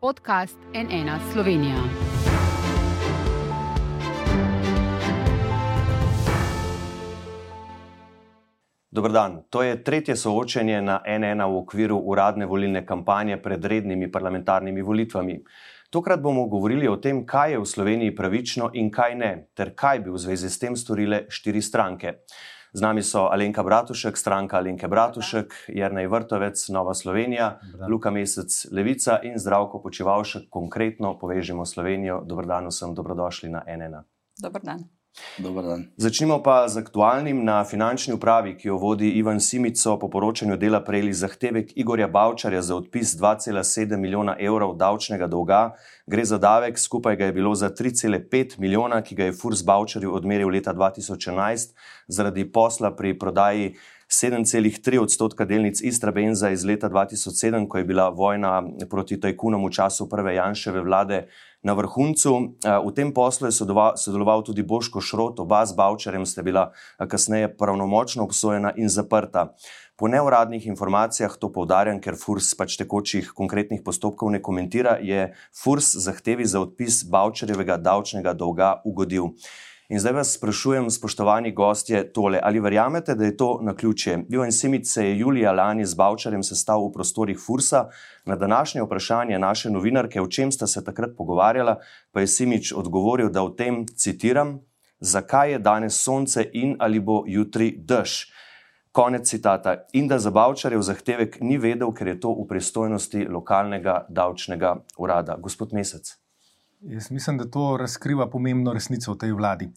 podcast NN Slovenija. Dobr dan. To je tretje soočenje na NN v okviru uradne volilne kampanje pred rednimi parlamentarnimi volitvami. Tokrat bomo govorili o tem, kaj je v Sloveniji pravično in kaj ne, ter kaj bi v zvezi s tem storile štiri stranke. Z nami so Alenka Bratušek, stranka Alenke Bratušek, Jrnej Vrtovec, Nova Slovenija, Luka Mesec, Levica in Zdravko Počivalšek, konkretno povežemo Slovenijo. Dobrodan vsem, dobrodošli na NN. Dobar dan. Začnimo pa z aktualnim. Na finančni upravi, ki jo vodi Ivan Simico, po poročanju dela prejeli zahtevek Igorja Bavčarja za odpis 2,7 milijona evrov davčnega dolga. Gre za davek, skupaj ga je bilo za 3,5 milijona, ki ga je Furs Bavčarju odmeril leta 2011 zaradi posla pri prodaji 7,3 odstotka delnic Istrabenza iz leta 2007, ko je bila vojna proti tajkunom v času prve Janševe vlade na vrhuncu. V tem poslu je sodeloval tudi Boško Šrot, oba z Bavčarjem sta bila kasneje pravnomočno obsojena in zaprta. Po neuradnih informacijah, to poudarjam, ker Furs pač tekočih konkretnih postopkov ne komentira, je Furs zahtevi za odpis Bavčarjevega davčnega dolga ugodil. In zdaj vas sprašujem, spoštovani gostje, tole, ali verjamete, da je to na ključje? Ivan Simic se je julija lani z Bavčarjem sestal v prostorih Fursa. Na današnje vprašanje naše novinarke, o čem sta se takrat pogovarjala, pa je Simic odgovoril, da o tem citiram: Zakaj je danes sonce in ali bo jutri dež? Konec citata. In da za Bavčarjev zahtevek ni vedel, ker je to v pristojnosti lokalnega davčnega urada. Gospod Mesec. Jaz mislim, da to razkriva pomembno resnico v tej vladi.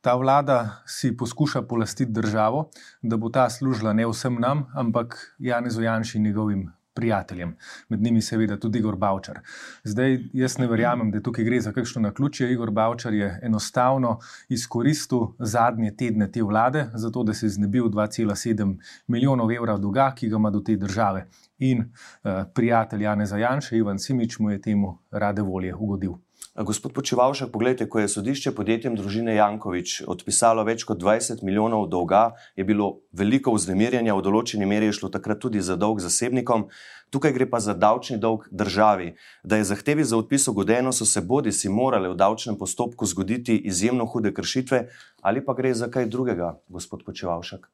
Ta vlada si poskuša polastiti državo, da bo ta služila ne vsem nam, ampak Janezu Janšu in njegovim prijateljem, med njimi seveda tudi Igor Bavčar. Zdaj, jaz ne verjamem, da tukaj gre za kakšno na ključje. Igor Bavčar je enostavno izkoristil zadnje tedne te vlade, zato da se je znebil 2,7 milijonov evrov dolga, ki ga ima do te države. In uh, prijatelj Janeza Janša, Ivan Simič, mu je temu rade volje ugodil. Gospod Počevalšek, pogledajte, ko je sodišče podjetjem družine Jankovič odpisalo več kot 20 milijonov dolga, je bilo veliko vznemirjanja, v določeni meri je šlo takrat tudi za dolg zasebnikom, tukaj gre pa za davčni dolg državi. Da je zahtevi za odpis ugodeno, so se bodi si morale v davčnem postopku zgoditi izjemno hude kršitve, ali pa gre za kaj drugega, gospod Počevalšek.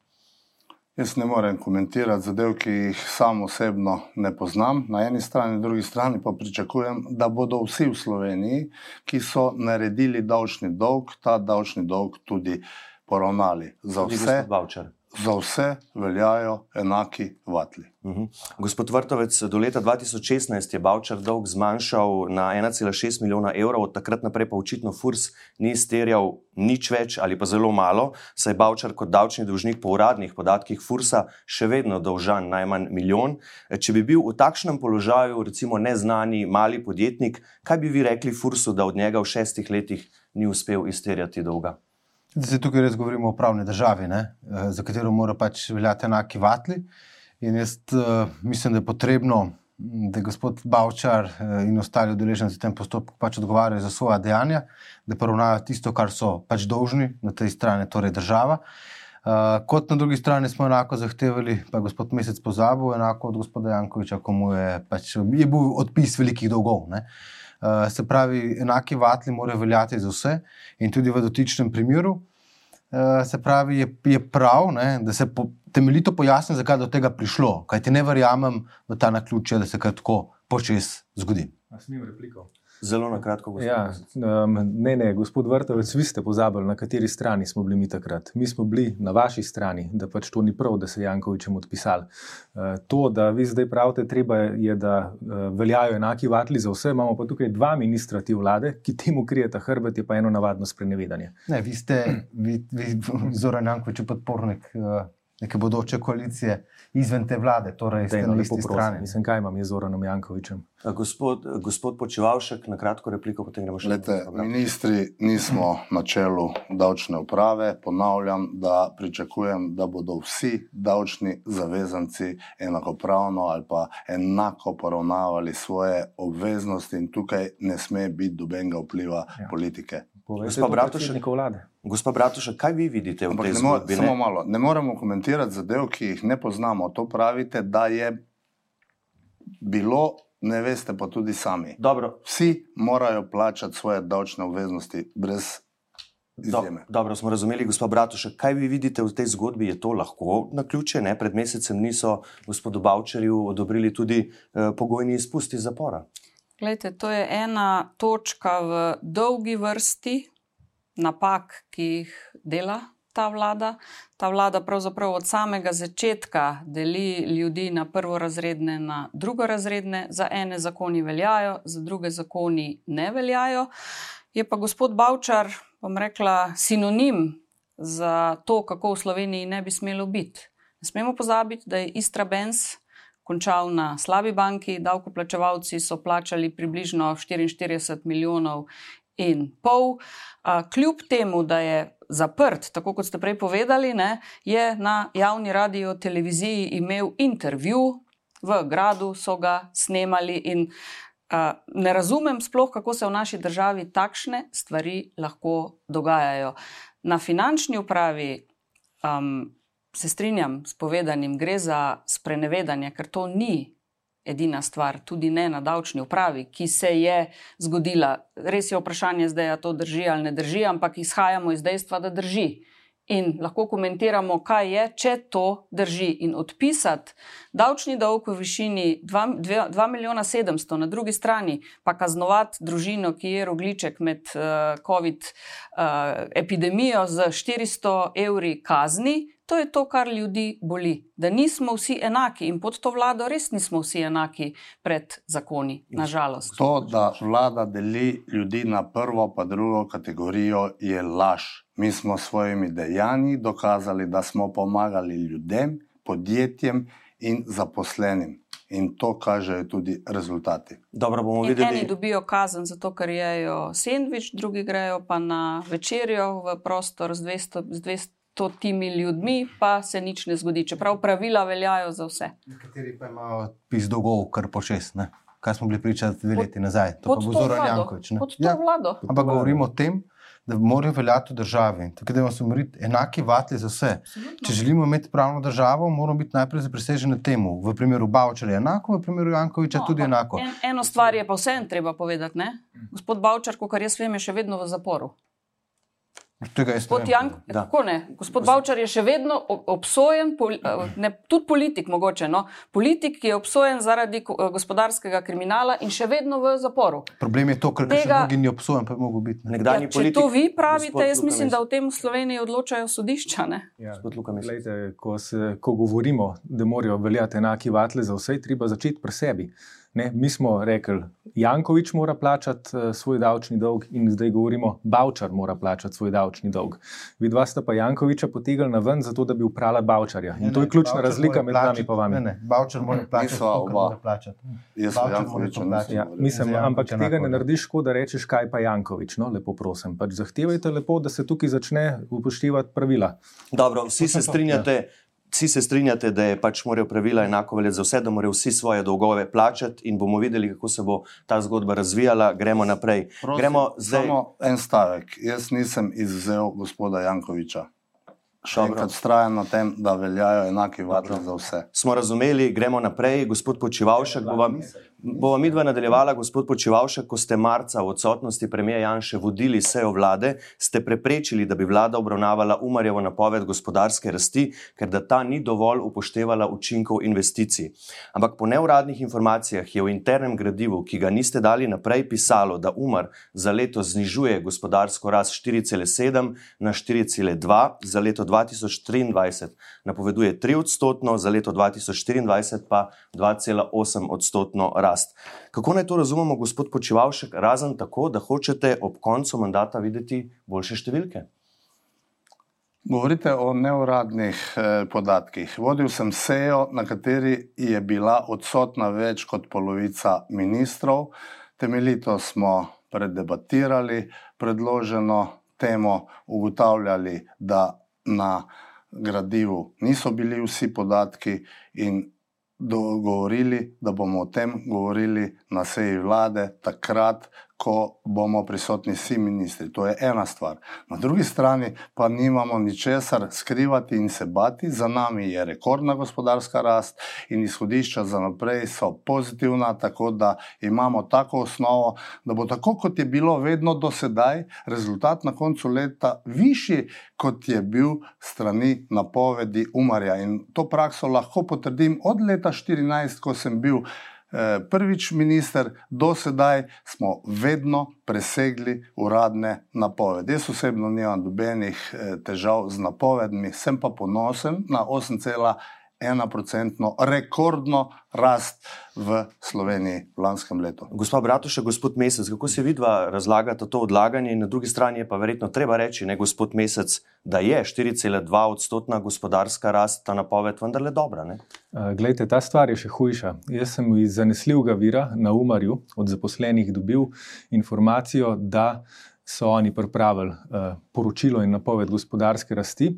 Jaz ne morem komentirati zadev, ki jih sam osebno ne poznam. Na eni strani, na drugi strani pa pričakujem, da bodo vsi v Sloveniji, ki so naredili davčni dolg, ta davčni dolg tudi poravnali. Za vse, za vse veljajo enaki vatli. Uh mhm. -huh. Gospod Vrtovec, do leta 2016 je Bavčar dolg zmanjšal na 1,6 milijona evrov, od takrat naprej pa očitno Furs ni izterjal nič več ali pa zelo malo, saj Bavčar kot davčni dolžnik po uradnih podatkih Fursa še vedno dolžan najmanj milijon. Če bi bil v takšnem položaju, recimo neznani mali podjetnik, kaj bi vi rekli Fursu, da od njega v šestih letih ni uspel izterjati dolga? Zdaj, tukaj res govorimo o pravni državi, ne? za katero mora pač veljati enaki vatli. In jaz uh, mislim, da je potrebno, da gospod Bavčar uh, in ostali udeleženci v tem postopku pač odgovarjajo za svoje dejanja, da poravnajo tisto, kar so pač dolžni na tej strani, torej država. Uh, kot na drugi strani smo enako zahtevali, pa je gospod Mesec pozabil, enako od gospoda Jankoviča, komu je, pač, je bil odpis velikih dolgov. Uh, se pravi, enaki vatli morajo veljati za vse in tudi v dotičnem primeru. Uh, se pravi, je, je prav, ne, da se po, temeljito pojasni, zakaj je do tega prišlo. Kaj ti ne verjamem v ta na ključe, da se kaj tako počes zgodi. Smem repliko. Zelo na kratko, gospod. Ja, um, ne, ne, gospod Vrtovec, vi ste pozabili, na kateri strani smo bili mi takrat. Mi smo bili na vaši strani, da pač to ni prav, da se je Jankovičem odpisal. Uh, to, da vi zdaj pravite, treba je, da uh, veljajo enaki vatli za vse, imamo pa tukaj dva ministra te vlade, ki temu krijeta hrbet, je pa eno navadno sprenevedanje. Ne, vi ste, vi, vi Zoran Jankovič, podpornik. Uh neke bodoče koalicije izven te vlade, torej iz te isti strani. Mislim, kaj imam jaz z Oranom Jankovičem. Gospod, gospod Počevalšek, na kratko repliko, potem gremo še naprej. Ministri nismo na čelu davčne uprave. Ponavljam, da pričakujem, da bodo vsi davčni zavezanci enakopravno ali pa enako poravnavali svoje obveznosti in tukaj ne sme biti dobenega vpliva ja. politike. Gospa Bratušek, gospa Bratušek, kaj vi vidite v tej zgodbi? Samo malo. Ne moremo komentirati zadev, ki jih ne poznamo. To pravite, da je bilo ne veste pa tudi sami. Dobro, Vsi morajo plačati svoje davčne obveznosti brez Do, izjeme. dobro, smo razumeli, gospod Bratušek. Kaj vi vidite v tej zgodbi? Je to lahko na ključe? Ne? Pred mesecem niso gospodu Bavčerju odobrili tudi eh, pogojni izpusti iz zapora. Glejte, to je ena točka v dolgi vrsti napak, ki jih dela ta vlada. Ta vlada pravzaprav od samega začetka deli ljudi na prvorazredne na drugorazredne. Za ene zakoni veljajo, za druge zakoni ne veljajo. Je pa gospod Bavčar, bom rekla, sinonim za to, kako v Sloveniji ne bi smelo biti. Ne smemo pozabiti, da je Istra Benz končal na slabi banki, davkoplačevalci so plačali približno 44 milijonov in pol. A, Kljub temu, da je zaprt, tako kot ste prej povedali, ne, je na javni radio televiziji imel intervju, v gradu so ga snemali in a, ne razumem sploh, kako se v naši državi takšne stvari lahko dogajajo. Na finančni upravi um, se strinjam s povedanim, gre za sprenevedanje, ker to ni edina stvar, tudi ne na davčni upravi, ki se je zgodila. Res je vprašanje zdaj, ali to drži ali ne drži, ampak izhajamo iz dejstva, da drži. In lahko komentiramo, kaj je, če to drži. In odpisati davčni dolg v višini 2 milijona 700, na drugi strani pa kaznovati družino, ki je rogliček med uh, COVID uh, epidemijo z 400 evri kazni, to je to, kar ljudi boli. Da nismo vsi enaki in pod to vlado res nismo vsi enaki pred zakoni, nažalost. To, da vlada deli ljudi na prvo pa drugo kategorijo, je laž. Mi smo s svojimi dejanji dokazali, da smo pomagali ljudem, podjetjem in zaposlenim. In to kažejo tudi rezultati. Dobro, bomo In videli. eni dobijo kazen zato, ker jejo sendvič, drugi grejo pa na večerjo v prostor z 200, z 200 timi ljudmi, pa se nič ne zgodi. Čeprav pravila veljajo za vse. Nekateri pa imajo pis dolgov, kar počes. Ne? Kaj smo bili priča dve leti nazaj? To Pod pa bo to Zoran. Jankovič. ne? Pod to Ja, vlado. Ampak govorimo o tem, da morajo veljati v državi. Tako da moramo imeti enaki vatli za vse. Če želimo imeti pravno državo, moramo biti najprej zapriseženi temu. V primeru Bavčarja enako, v primeru Jankoviča No, tudi enako. En, eno stvar je pa vseeno treba povedati. Ne? Gospod Bavčar, kot jaz vem, je še vedno v zaporu. Tega Gospod. Jank, kako ne? Gospod Bavčar je še vedno o- obsojen, eh, ne, tudi politik mogoče. No? Politik, ki je obsojen zaradi eh, gospodarskega kriminala in še vedno v zaporu. Problem je to, ker ga še Tega- drugi ni obsojen, pa bi mogel biti. ne. Nekdanji Ja, če politik, to vi pravite, jaz mislim, da v tem v Sloveniji odločajo sodišča. Ne? Ja, glejte, ko, se, ko govorimo, da morajo veljati enaki vatle za vse, je treba začeti pri sebi. Ne, mi smo rekli, Jankovič mora plačati uh, svoj davčni dolg, in zdaj govorimo, Bavčar mora plačati svoj davčni dolg. Vidva sta pa Jankoviča potegnila na ven, zato da bi uprala Bavčarja. In Ne, to je ključna Bavčar razlika med plačati- nami in vami. Ne, ne, Bavčar mora plačati, to, mora plačati. Jaz sem plačati. Ja, mislim, Za Jankovića ampak tega enako, ne narediš, ko da rečeš, kaj pa Jankovič. No, lepo prosim. Pač zahtevajte lepo, da se tukaj začne upoštevati pravila. Dobro, vsi se strinjate. Vsi se strinjate, da je pač morajo pravila enako veljati za vse, da morajo vsi svoje dolgove plačati, in bomo videli, kako se bo ta zgodba razvijala. Gremo naprej. Prosim, Gremo zdaj. Samo en stavek. Jaz nisem izvzel gospoda Jankoviča. Še enkrat vztrajam na tem, da veljajo enaki vatli za vse. Smo razumeli, gremo naprej. Gospod Počivalšek, bova, bova midva nadaljevala. Gospod Počivalšek, ko ste marca v odsotnosti premijeja Janše vodili sejo vlade, ste preprečili, da bi vlada obravnavala Umarjevo napoved gospodarske rasti, ker da ta ni dovolj upoštevala učinkov investicij. Ampak po neuradnih informacijah je v internem gradivu, ki ga niste dali naprej, pisalo, da Umar za leto znižuje gospodarsko rast 4,7 na 4,2 za leto 2023 napoveduje 3 odstotno, za leto 2024 pa 2,8 odstotno rast. Kako naj to razumemo, gospod Počivalšek, razen tako, da hočete ob koncu mandata videti boljše številke? Govorite o neuradnih eh, podatkih. Vodil sem sejo, na kateri je bila odsotna več kot polovica ministrov. Temeljito smo predebatirali predloženo temo, ugotavljali, da na gradivu niso bili vsi podatki in dogovorili, da bomo o tem govorili na seji vlade takrat, ko bomo prisotni vsi ministri. To je ena stvar. Na drugi strani pa nimamo ničesar skrivati in se bati. Za nami je rekordna gospodarska rast in izhodišča za naprej so pozitivna, tako da imamo tako osnovo, da bo tako, kot je bilo vedno do sedaj, rezultat na koncu leta višji, kot je bil strani napovedi Umarja. In to prakso lahko potrdim od leta 2014, ko sem bil prvič minister, do sedaj smo vedno presegli uradne napovedi. Jaz osebno nimam nobenih eh, težav z napovedmi, sem pa ponosen na 8,1 enoprocentno rekordno rast v Sloveniji v lanskem letu. Gospa Bratuša, gospod Mesec, kako se vidva razlagata to odlaganje, in na drugi strani je pa verjetno treba reči, ne gospod Mesec, da je 4,2 odstotna gospodarska rast, ta napoved vendarle dobra. Ne? Glejte, ta stvar je še hujša. Jaz sem iz zanesljivega vira na Umarju od zaposlenih dobil informacijo, da so oni pripravili uh, poročilo in napoved gospodarske rasti,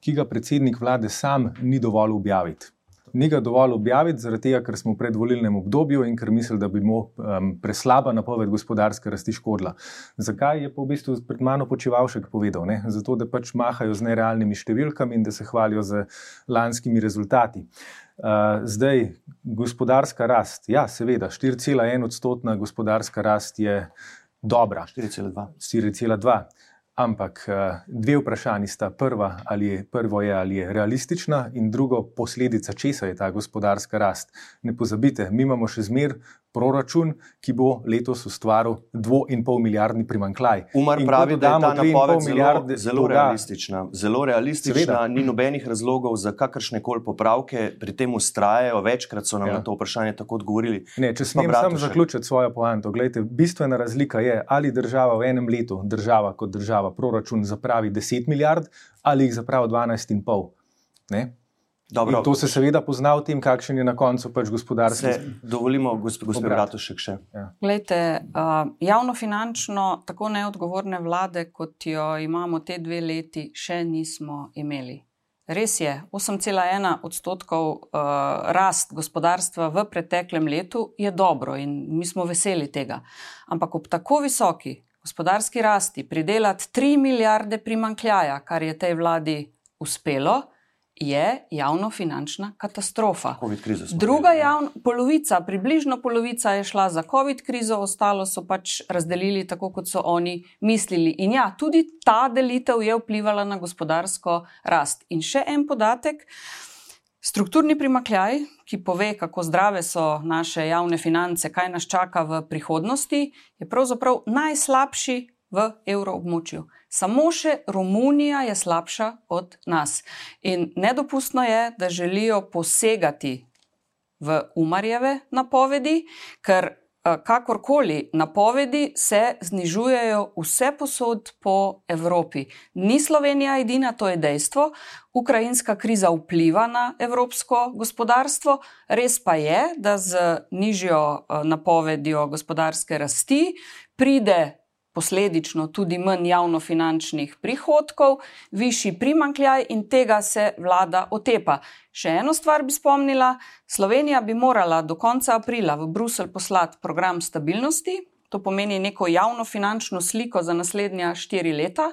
ki ga predsednik vlade sam ni dovolj objaviti. Ni ga dovolj objaviti, zaradi tega, ker smo v predvolilnem obdobju in ker misli, da bi mu um, preslaba napoved gospodarske rasti škodila. Zakaj je pa v bistvu pred mano počevalšek povedal? Ne? Zato, da pač mahajo z nerealnimi številkami in da se hvalijo z lanskimi rezultati. Uh, zdaj, gospodarska rast, ja, seveda, 4,1 odstotna gospodarska rast je dobra. 4,2. Ampak eh, dve vprašanji sta. Prva, ali je, prvo je, ali je realistična, in drugo, posledica česa je ta gospodarska rast. Ne pozabite, mi imamo še zmeraj proračun, ki bo letos ustvaril dvo in pol milijardni primankljaj. Umar in pravi, da je ta napoved zelo, zelo realistična. Zelo realistična, Seveda. ni nobenih razlogov za kakršne koli popravke, pri tem ustrajajo, večkrat so nam ja. na to vprašanje tako odgovorili. Ne, če smem samo zaključiti svojo poanto, gledajte, bistvena razlika je, ali država v enem letu, država kot država, proračun zapravi 10 milijard ali jih zapravi 12,5. Dobro, to se seveda pozna v tem, kakšen je na koncu pač gospodarski sistem. Dovolimo, gospod Bratušek, še. Ja. Glejte, uh, javnofinančno tako neodgovorne vlade, kot jo imamo te dve leti, še nismo imeli. Res je, 8,1 odstotkov uh, rast gospodarstva v preteklem letu je dobro in mi smo veseli tega. Ampak ob tako visoki gospodarski rasti pridelati 3 milijarde primankljaja, kar je tej vladi uspelo, je javnofinančna katastrofa. Druga javna polovica, približno polovica je šla za COVID krizo, ostalo so pač razdelili tako, kot so oni mislili. In ja, tudi ta delitev je vplivala na gospodarsko rast. In še en podatek. Strukturni primakljaj, ki pove, kako zdrave so naše javne finance, kaj nas čaka v prihodnosti, je pravzaprav najslabši v evroobmočju. Samo še Romunija je slabša od nas. In nedopustno je, da želijo posegati v Umarjeve napovedi, ker kakorkoli napovedi se znižujejo vse posod po Evropi. Ni Slovenija edina, to je dejstvo. Ukrajinska kriza vpliva na evropsko gospodarstvo, res pa je, da z nižjo eh, napovedjo gospodarske rasti pride posledično tudi manj javnofinančnih prihodkov, višji primankljaj in tega se vlada otepa. Še eno stvar bi spomnila: Slovenija bi morala do konca aprila v Bruselj poslati program stabilnosti, to pomeni neko javnofinančno sliko za naslednja štiri leta,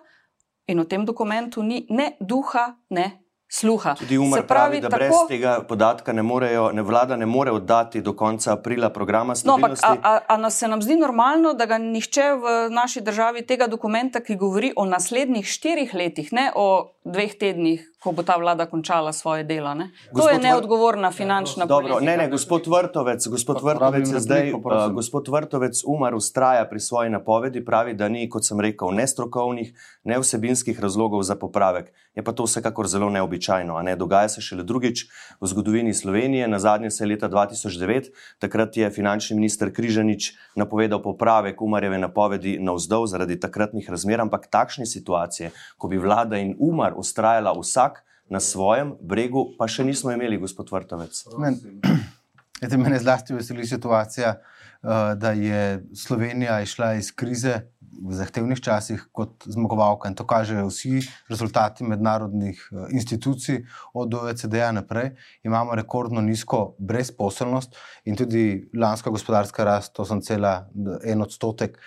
in v tem dokumentu ni ne duha, ne sluha. Tudi Umar pravi, da tako... brez tega podatka ne, morejo, ne vlada ne more oddati do konca aprila programa stabilnosti. No, ampak, a, a, a nas se nam zdi normalno, da ga nihče v naši državi tega dokumenta, ki govori o naslednjih štirih letih, ne o dveh tednih, ko bo ta vlada končala svoje delo. Ne? To je neodgovorna finančna politika. Ne, ne, gospod Vrtovec, gospod Vrtovec, zdaj, uh, gospod Vrtovec Umar ustraja pri svoji napovedi, pravi, da ni, kot sem rekel, ne strokovnih, ne vsebinskih razlogov za popravek. Je pa to vsekakor zelo neobičajno. Ne? Dogaja se šele drugič v zgodovini Slovenije, na zadnje se je leta 2009, takrat je finančni minister Križanič napovedal popravek Umarjeve napovedi na vzdolj zaradi takratnih razmer, ampak takšne situacije, ko bi vlada in Umar ustrajala vsak na svojem bregu, pa še nismo imeli, gospod Vrtovec. Mene zlasti veseli situacija, eh, da je Slovenija išla iz krize v zahtevnih časih kot zmagovalka in to kažejo vsi rezultati mednarodnih uh, institucij, od OECD-ja naprej. Imamo rekordno nizko brezposelnost in tudi lanska gospodarska rast, to sem cela en odstotek.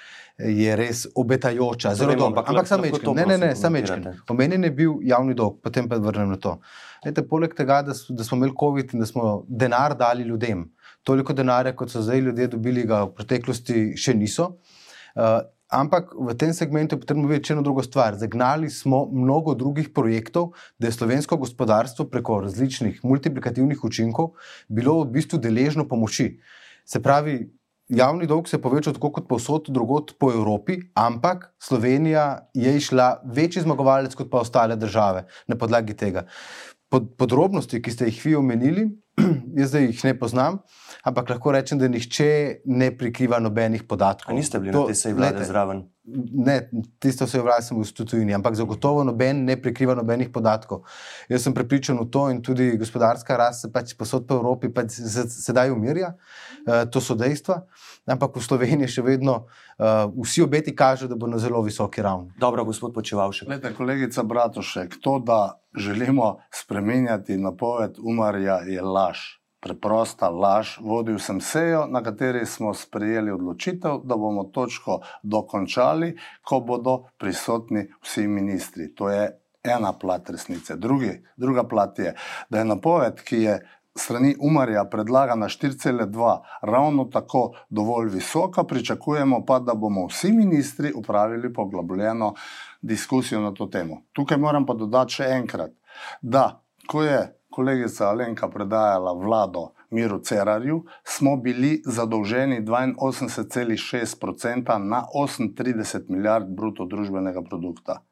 Je res obetajoča, zelo dobro. Ampak, ampak samo nekaj, ne, ne, ne, samo nekaj. Omenjen je bil javni dolg, potem pa vrnem na to. Ete, poleg tega, da, da smo imeli COVID in da smo denar dali ljudem, toliko denarja, kot so zdaj ljudje dobili, ga v preteklosti še niso. Uh, ampak v tem segmentu je potrebno vedeti še eno drugo stvar. Zagnali smo mnogo drugih projektov, da je slovensko gospodarstvo preko različnih multiplikativnih učinkov bilo v bistvu deležno pomoči. Se pravi, javni dolg se je povečal tako kot povsod drugot po Evropi, ampak Slovenija je išla večji zmagovalec kot pa ostale države na podlagi tega. Pod, podrobnosti, ki ste jih vi omenili, jaz zdaj jih ne poznam, ampak lahko rečem, da nihče ne prikriva nobenih podatkov. A niste bili to, na tej seji vlade zraven? Ne, tisto se je vlade sem v tujini, ampak zagotovo noben ne prikriva nobenih podatkov. Jaz sem prepričan v to in tudi gospodarska rast se pač posod po Evropi pač sedaj umirja, uh, to so dejstva, ampak v Sloveniji še vedno uh, vsi obeti kažejo, da bo na zelo visoki ravni. Dobro, gospod Počevalšek. Glede, kolegica Bratošek, to, da želimo spremenjati napoved Umarja, je laž. Preprosta laž. Vodil sem sejo, na kateri smo sprejeli odločitev, da bomo točko dokončali, ko bodo prisotni vsi ministri. To je ena plat resnice. Drugi, druga plat je, da je napoved, ki je strani Umarja predlagana 4,2, ravno tako dovolj visoka, pričakujemo pa, da bomo vsi ministri upravili poglobljeno diskusijo na to temo. Tukaj moram pa dodati še enkrat, da ko je kolegica Alenka predajala vlado Miru Cerarju, smo bili zadolženi 82,6% na 38 milijard bruto družbenega produkta.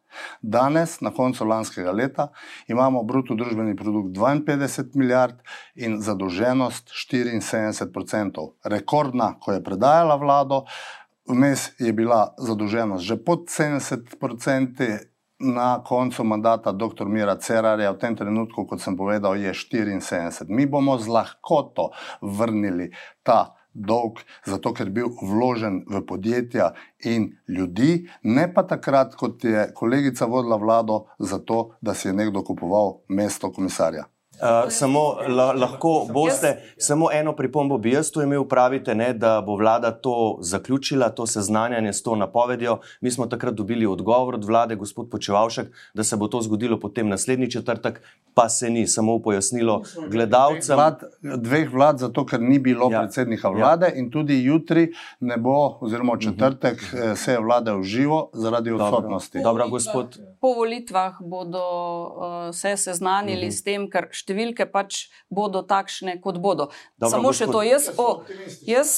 Danes, na koncu lanskega leta, imamo bruto družbeni produkt 52 milijard in zadolženost 74%. Rekordna, ko je predajala vlado, vmes je bila zadolženost že pod 70%. Na koncu mandata dr. Mira Cerarja, v tem trenutku, kot sem povedal, je 74. Mi bomo z lahkoto vrnili ta dolg, zato ker je bil vložen v podjetja in ljudi, ne pa takrat, kot je kolegica vodila vlado, zato da si je nekdo kupoval mesto komisarja. Uh, samo la, lahko boste, jaz, samo eno pripombo bi jaz tu imel, pravite, ne, da bo vlada to zaključila, to seznanjanje s to napovedjo. Mi smo takrat dobili odgovor od vlade, gospod Počevalšek, da se bo to zgodilo potem naslednji četrtek, pa se ni, samo pojasnilo gledalcem. Dveh vlad, dveh vlad, zato ker ni bilo ja. predsednika ja. vlade ja. in tudi jutri ne bo, oziroma četrtek, uh mhm. -huh. se je vlada v živo zaradi odsotnosti. Dobro, gospod. Po volitvah bodo uh, se seznanili mhm. -huh. s tem, kar štiri številke pač bodo takšne, kot bodo. Dobro, Samo gospod, še to, jaz o, jaz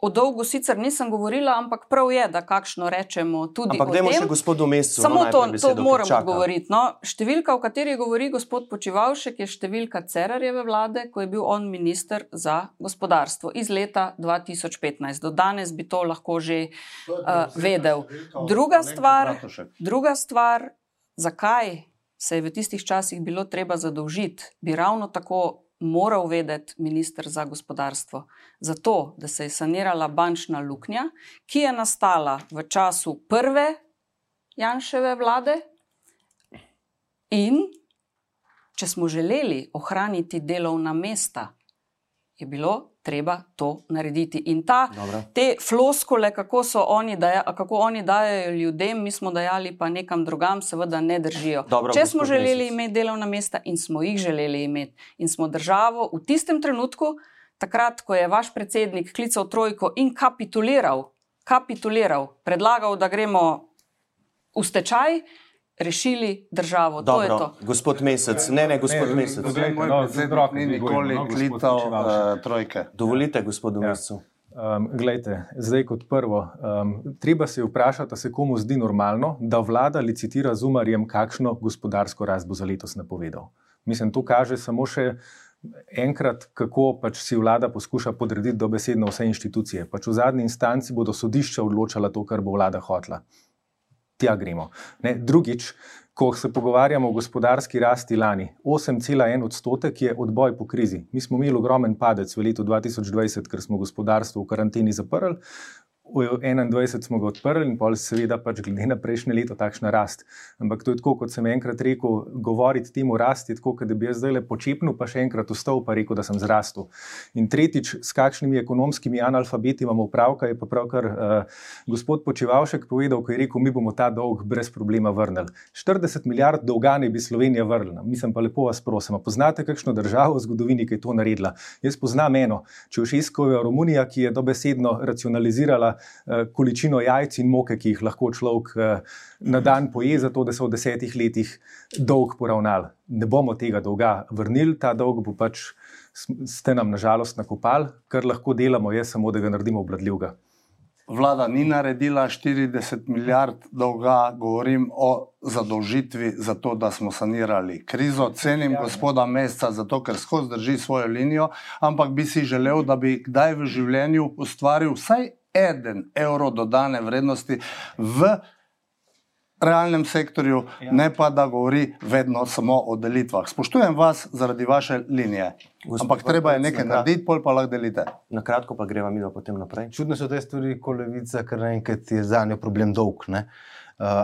o dolgu sicer nisem govorila, ampak prav je, da kakšno rečemo tudi ampak o tem. Ampak dajmo še gospodu Mesu. Samo no, to, to moramo govoriti. No, številka, o kateri govori gospod Počivalšek, je številka Cerarjeve vlade, ko je bil on minister za gospodarstvo iz leta 2015. Do danes bi to lahko že uh, vedel. Druga stvar, druga stvar, zakaj se je v tistih časih bilo treba zadolžiti, bi ravno tako moral vedeti ministr za gospodarstvo. Zato, da se je sanirala bančna luknja, ki je nastala v času prve Janševe vlade, in če smo želeli ohraniti delovna mesta, je bilo treba to narediti. In ta, te floskole, kako, oni daja, kako oni dajo ljudem, mi smo dajali pa nekam drugam, seveda ne držijo. Dobro, Če smo želeli mesec. imeti delovna mesta in smo jih želeli imeti, in smo državo v tistem trenutku, takrat, ko je vaš predsednik klical trojko in kapituliral, kapituliral predlagal, da gremo v stečaj rešili državo. Dobro, to je to. Gospod Mesec, ne, ne, gospod ne, Mesec. Zelo ni nikoli klical uh, trojke. Dovolite, gospodu ja. Mesecu. Um, glejte, zdaj kot prvo, um, treba se vprašati, se komu zdi normalno, da vlada licitira z umarjem, kakšno gospodarsko rast bo za letos napovedal. Mislim, to kaže samo še enkrat, kako pač si vlada poskuša podrediti dobesedno vse inštitucije. Pač v zadnji instanci bodo sodišča odločala to, kar bo vlada hotla tja gremo. Ne, drugič, ko se pogovarjamo o gospodarski rasti lani, 8,1 odstotek je odboj po krizi. Mi smo imeli ogromen padec v letu 2020, ker smo gospodarstvo v karanteni zaprli. V 2021 smo ga odprli in pol seveda pač glede na prejšnje leto takšna rast. Ampak to je tako, kot sem enkrat rekel, govoriti temu rasti, tako da bi jaz zdaj le počepnil, pa še enkrat vstal in rekel, da sem zrastel. In tretjič, s kakšnimi ekonomskimi analfabeti imamo upravka, je pa pravkar uh, gospod Počevalšek povedal, ko je rekel, mi bomo ta dolg brez problema vrnili. 40 milijard dolga ne bi Slovenija vrnila. Mislim pa lepo vas prosim, poznate kakšno državo v zgodovini, ki je to naredila? Jaz poznam eno, Čevšesko je Romunija, ki je dobesedno racionalizirala količino jajc in moke, ki jih lahko človek uh, na dan poje, zato da so v desetih letih dolg poravnali. Ne bomo tega dolga vrnili, ta dolg bo pač ste nam nažalost nakopali, kar lahko delamo, je samo, da ga naredimo obladljivega. Vlada ni naredila 40 milijard dolga, govorim o zadolžitvi za to, da smo sanirali krizo. Cenim ja, gospoda Mesta zato, ker skozi drži svojo linijo, ampak bi si želel, da bi kdaj v življenju ustvaril vsaj en evro dodane vrednosti v realnem sektorju, ja. ne pa da govori vedno samo o delitvah. Spoštujem vas zaradi vaše linije. Gospod Ampak treba je nekaj narediti, pol pa lahko delite. Na kratko pa greva mi potem naprej. Čudno so te stvari, ko levica, ker naenkrat je za njo problem dolg. Uh,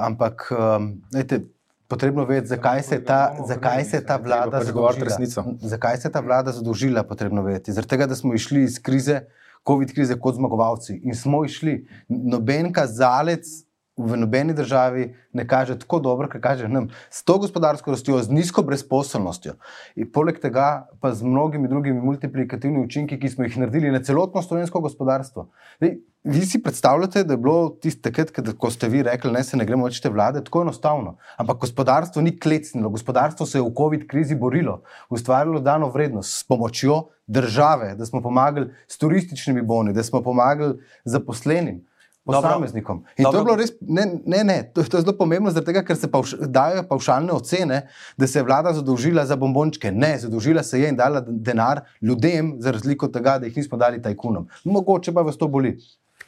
ampak, um, lejte, potrebno je vedeti, zakaj se je ta, zakaj se ta vlada pač zadolžila. Zakaj se je ta vlada zadolžila, potrebno je vedeti. Zaradi tega, da smo išli iz krize, COVID krize kot zmagovalci. In smo išli, noben kazalec v nobeni državi ne kaže tako dobro, kot kaže nam, s to gospodarsko rastjo, z nizko brezposobnostjo. In poleg tega pa z mnogimi drugimi multiplikativnimi učinki, ki smo jih naredili na celotno slovensko gospodarstvo. Dej, vi si predstavljate, da je bilo tiste, ko ste vi rekli, da se ne gremo več te vlade, tako enostavno. Ampak gospodarstvo ni klecnilo, gospodarstvo se je v COVID krizi borilo, ustvarilo dano vrednost s pomočjo države, da smo pomagali s turističnimi boni, da smo pomagali zaposlenim posameznikom. In Dobro. to je bilo res, ne, ne, ne to, to je zelo pomembno, tega, ker se pavš, dajo pavšalne ocene, da se je vlada zadolžila za bombončke. Ne, zadolžila se je in dala denar ljudem, za razliko od tega, da jih nismo dali tajkunom. Mogoče pa vas to boli.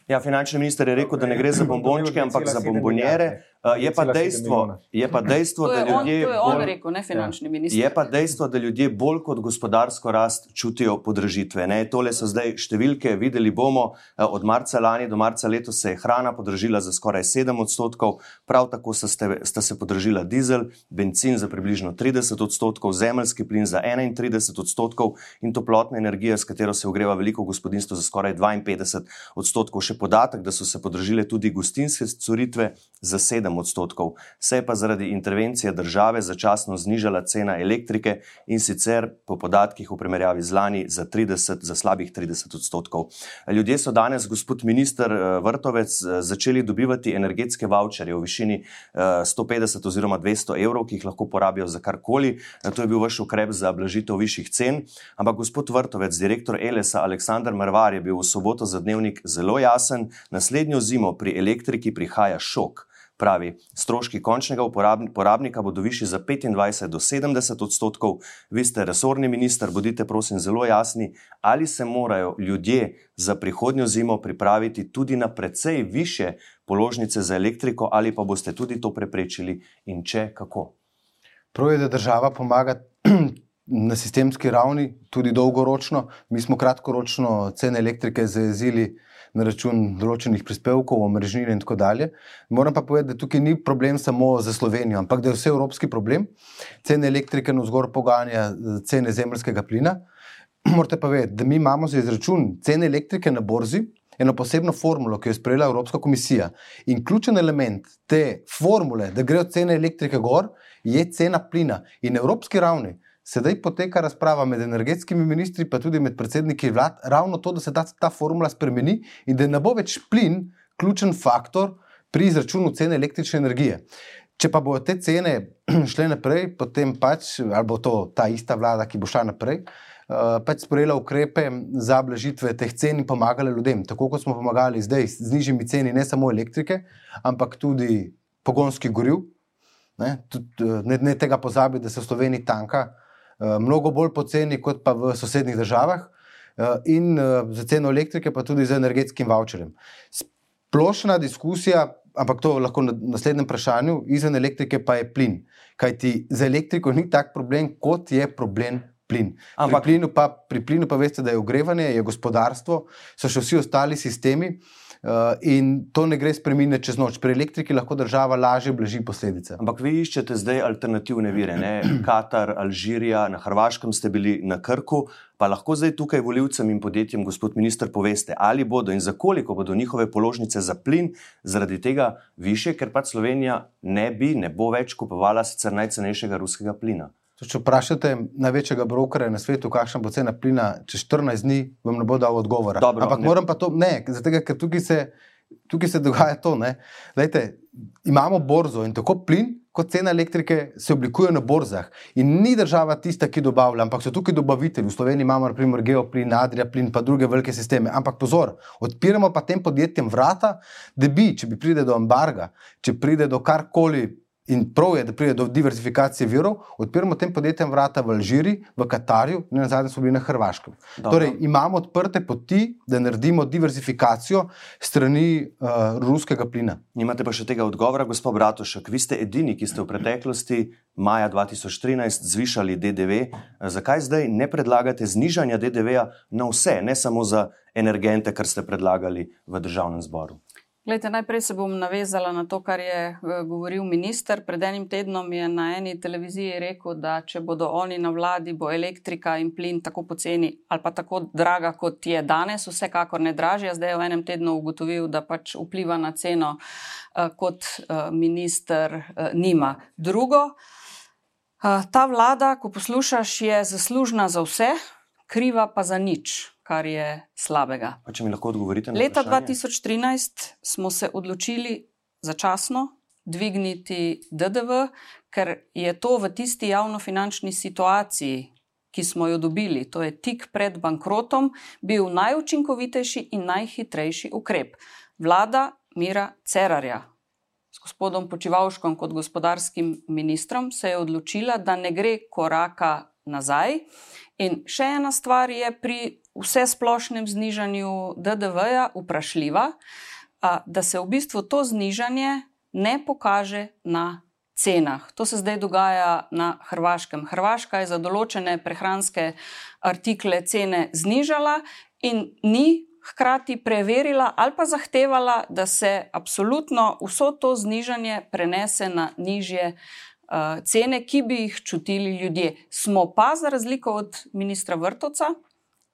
Ja, finančni minister je rekel, da ne gre za bombončke, ampak za bombonjere. Uh, je, pa dejstvo, je pa dejstvo, da ljudje. To je on rekel, ne finančni ja. minister. Je pa dejstvo, da ljudje bolj kot gospodarsko rast čutijo podražitve. Ne? Tole so zdaj številke, videli bomo, uh, od marca lani do marca letos se je hrana podražila za skoraj 7 odstotkov, prav tako ste, sta se podražila dizel, benzin za približno 30 odstotkov, zemljski plin za 31 odstotkov in toplotna energija, s katero se ogreva veliko gospodinstvo, za skoraj 52 odstotkov. Še podatek, da so se podražile tudi gostinske storitve za 7 odstotkov. Se je pa zaradi intervencije države začasno znižala cena elektrike in sicer po podatkih v primerjavi z lani za, 30, za slabih 30 odstotkov. Ljudje so danes, gospod minister eh, Vrtovec, eh, začeli dobivati energetske voucherje v višini 150 eh, oziroma 200 evrov, ki jih lahko porabijo za karkoli. To je bil vaš ukrep za blažitev višjih cen. Ampak gospod Vrtovec, direktor Elesa Aleksandr Marvar je bil v soboto za dnevnik zelo jasen. Naslednjo zimo pri elektriki prihaja šok. Pravi, stroški končnega uporabnika bodo višji za 25 do 70 odstotkov. Vi ste resorni minister, bodite prosim zelo jasni, ali se morajo ljudje za prihodnjo zimo pripraviti tudi na precej više položnice za elektriko, ali pa boste tudi to preprečili in če kako. Prav je, da država pomaga. Na sistemski ravni, tudi dolgoročno, mi smo kratkoročno cene elektrike zajezili na račun določenih prispevkov, omrežnine in tako dalje. Moram pa povedati, da tukaj ni problem samo za Slovenijo, ampak da je vse evropski problem. Cene elektrike na vzgor poganja cene zemljskega plina. Morate pa vedeti, da mi imamo za izračun cene elektrike na borzi eno posebno formulo, ki jo je sprejela Evropska komisija. In ključen element te formule, da grejo cene elektrike gor, je cena plina. In na evropski ravni Sedaj poteka razprava med energetskimi ministri, pa tudi med predsedniki vlad, ravno to, da se ta, ta formula spremeni in da ne bo več plin ključen faktor pri izračunu cene električne energije. Če pa bodo te cene šle naprej, potem pač, ali bo to ta ista vlada, ki bo šla naprej, uh, pač sprejela ukrepe za blažitve teh cen in pomagala ljudem. Tako kot smo pomagali zdaj z nižjimi ceni, ne samo elektrike, ampak tudi pogonskih goriv. Ne, tudi, eh, ne, ne tega pozabi, da se v Sloveniji tanka. Eh, mnogo bolj poceni kot pa v sosednjih državah, eh, in eh, za ceno elektrike, pa tudi za energetskim voucherjem. Splošna diskusija, ampak to lahko na naslednjem vprašanju, izven elektrike pa je plin. Kaj ti za elektriko ni tak problem, kot je problem plin. Ampak- Pri, plinu pa, pri plinu pa veste, da je ogrevanje, je gospodarstvo, so še vsi ostali sistemi. Uh, in to ne gre spremeniti čez noč. Pri elektriki lahko država lažje blaži posledice. Ampak vi iščete zdaj alternativne vire. Ne? Katar, Alžirija, na Hrvaškem ste bili na Krku. Pa lahko zdaj tukaj voljivcem in podjetjem, gospod minister, poveste, ali bodo in za koliko bodo njihove položnice za plin zaradi tega više, ker pač Slovenija ne bi, ne bo več kupovala sicer najcenejšega ruskega plina. Če vprašate največjega brokera na svetu, kakšna bo cena plina čez 14 dni, vam ne bo dal odgovora. Dobro, Ampak ne- moram pa to, ne, zato ker tukaj se, tukaj se dogaja to. ne. Glejte, imamo borzo in tako plin. Kot cena elektrike se oblikuje na borzah. In ni država tista, ki dobavlja, ampak so tukaj dobavitelji. V Sloveniji imamo, naprimer, Geoplin, Adria Plin, pa druge velike sisteme. Ampak pozor, odpiramo pa tem podjetjem vrata, da bi, če bi pride do embarga, če pride do karkoli In prav je, da pride do diverzifikacije virov, odpiramo tem podjetjem vrata v Alžiriji, v Katarju, in na zadnje smo bili na Hrvaškem. Dobro. Torej, imamo odprte poti, da naredimo diverzifikacijo strani uh, ruskega plina. Nimate pa še tega odgovora, gospod Bratošek. Vi ste edini, ki ste v preteklosti, maja 2013, zvišali DDV. Zakaj zdaj ne predlagate znižanja DDV-ja na vse, ne samo za energente, kar ste predlagali v državnem zboru? Glejte, najprej se bom navezala na to, kar je eh, govoril minister. Pred enim tednom je na eni televiziji rekel, da če bodo oni na vladi, bo elektrika in plin tako poceni ali pa tako draga, kot je danes, vsekakor ne dražja. Zdaj je v enem tednu ugotovil, da pač vpliva na ceno, eh, kot eh, minister nima. Drugo, ta vlada, ko poslušaš, je zaslužna za vse, kriva pa za nič, kar je slabega. Pa če mi lahko odgovorite na Leta vprašanje? 2013 smo se odločili začasno dvigniti DDV, ker je to v tisti javnofinančni situaciji, ki smo jo dobili, to je tik pred bankrotom, bil najučinkovitejši in najhitrejši ukrep. Vlada Mira Cerarja s gospodom Počivalškom kot gospodarskim ministrom se je odločila, da ne gre koraka nazaj. In še ena stvar je pri vse splošnem znižanju DDV-ja vprašljiva, da se v bistvu to znižanje ne pokaže na cenah. To se zdaj dogaja na Hrvaškem. Hrvaška je za določene prehranske artikle cene znižala in ni hkrati preverila ali pa zahtevala, da se absolutno vso to znižanje prenese na nižje uh, cene, ki bi jih čutili ljudje. Smo pa, za razliko od ministra Vrtovca,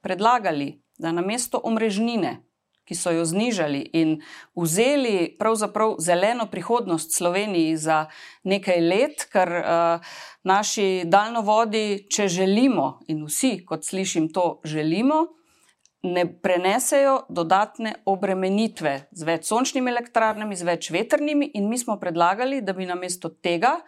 predlagali, da namesto omrežnine, ki so jo znižali in vzeli pravzaprav zeleno prihodnost Sloveniji za nekaj let, ker uh, naši daljnovodi, če želimo, in vsi, kot slišim, to želimo, ne prenesejo dodatne obremenitve z več sončnimi elektrarnami, z več vetrnimi, in mi smo predlagali, da bi namesto tega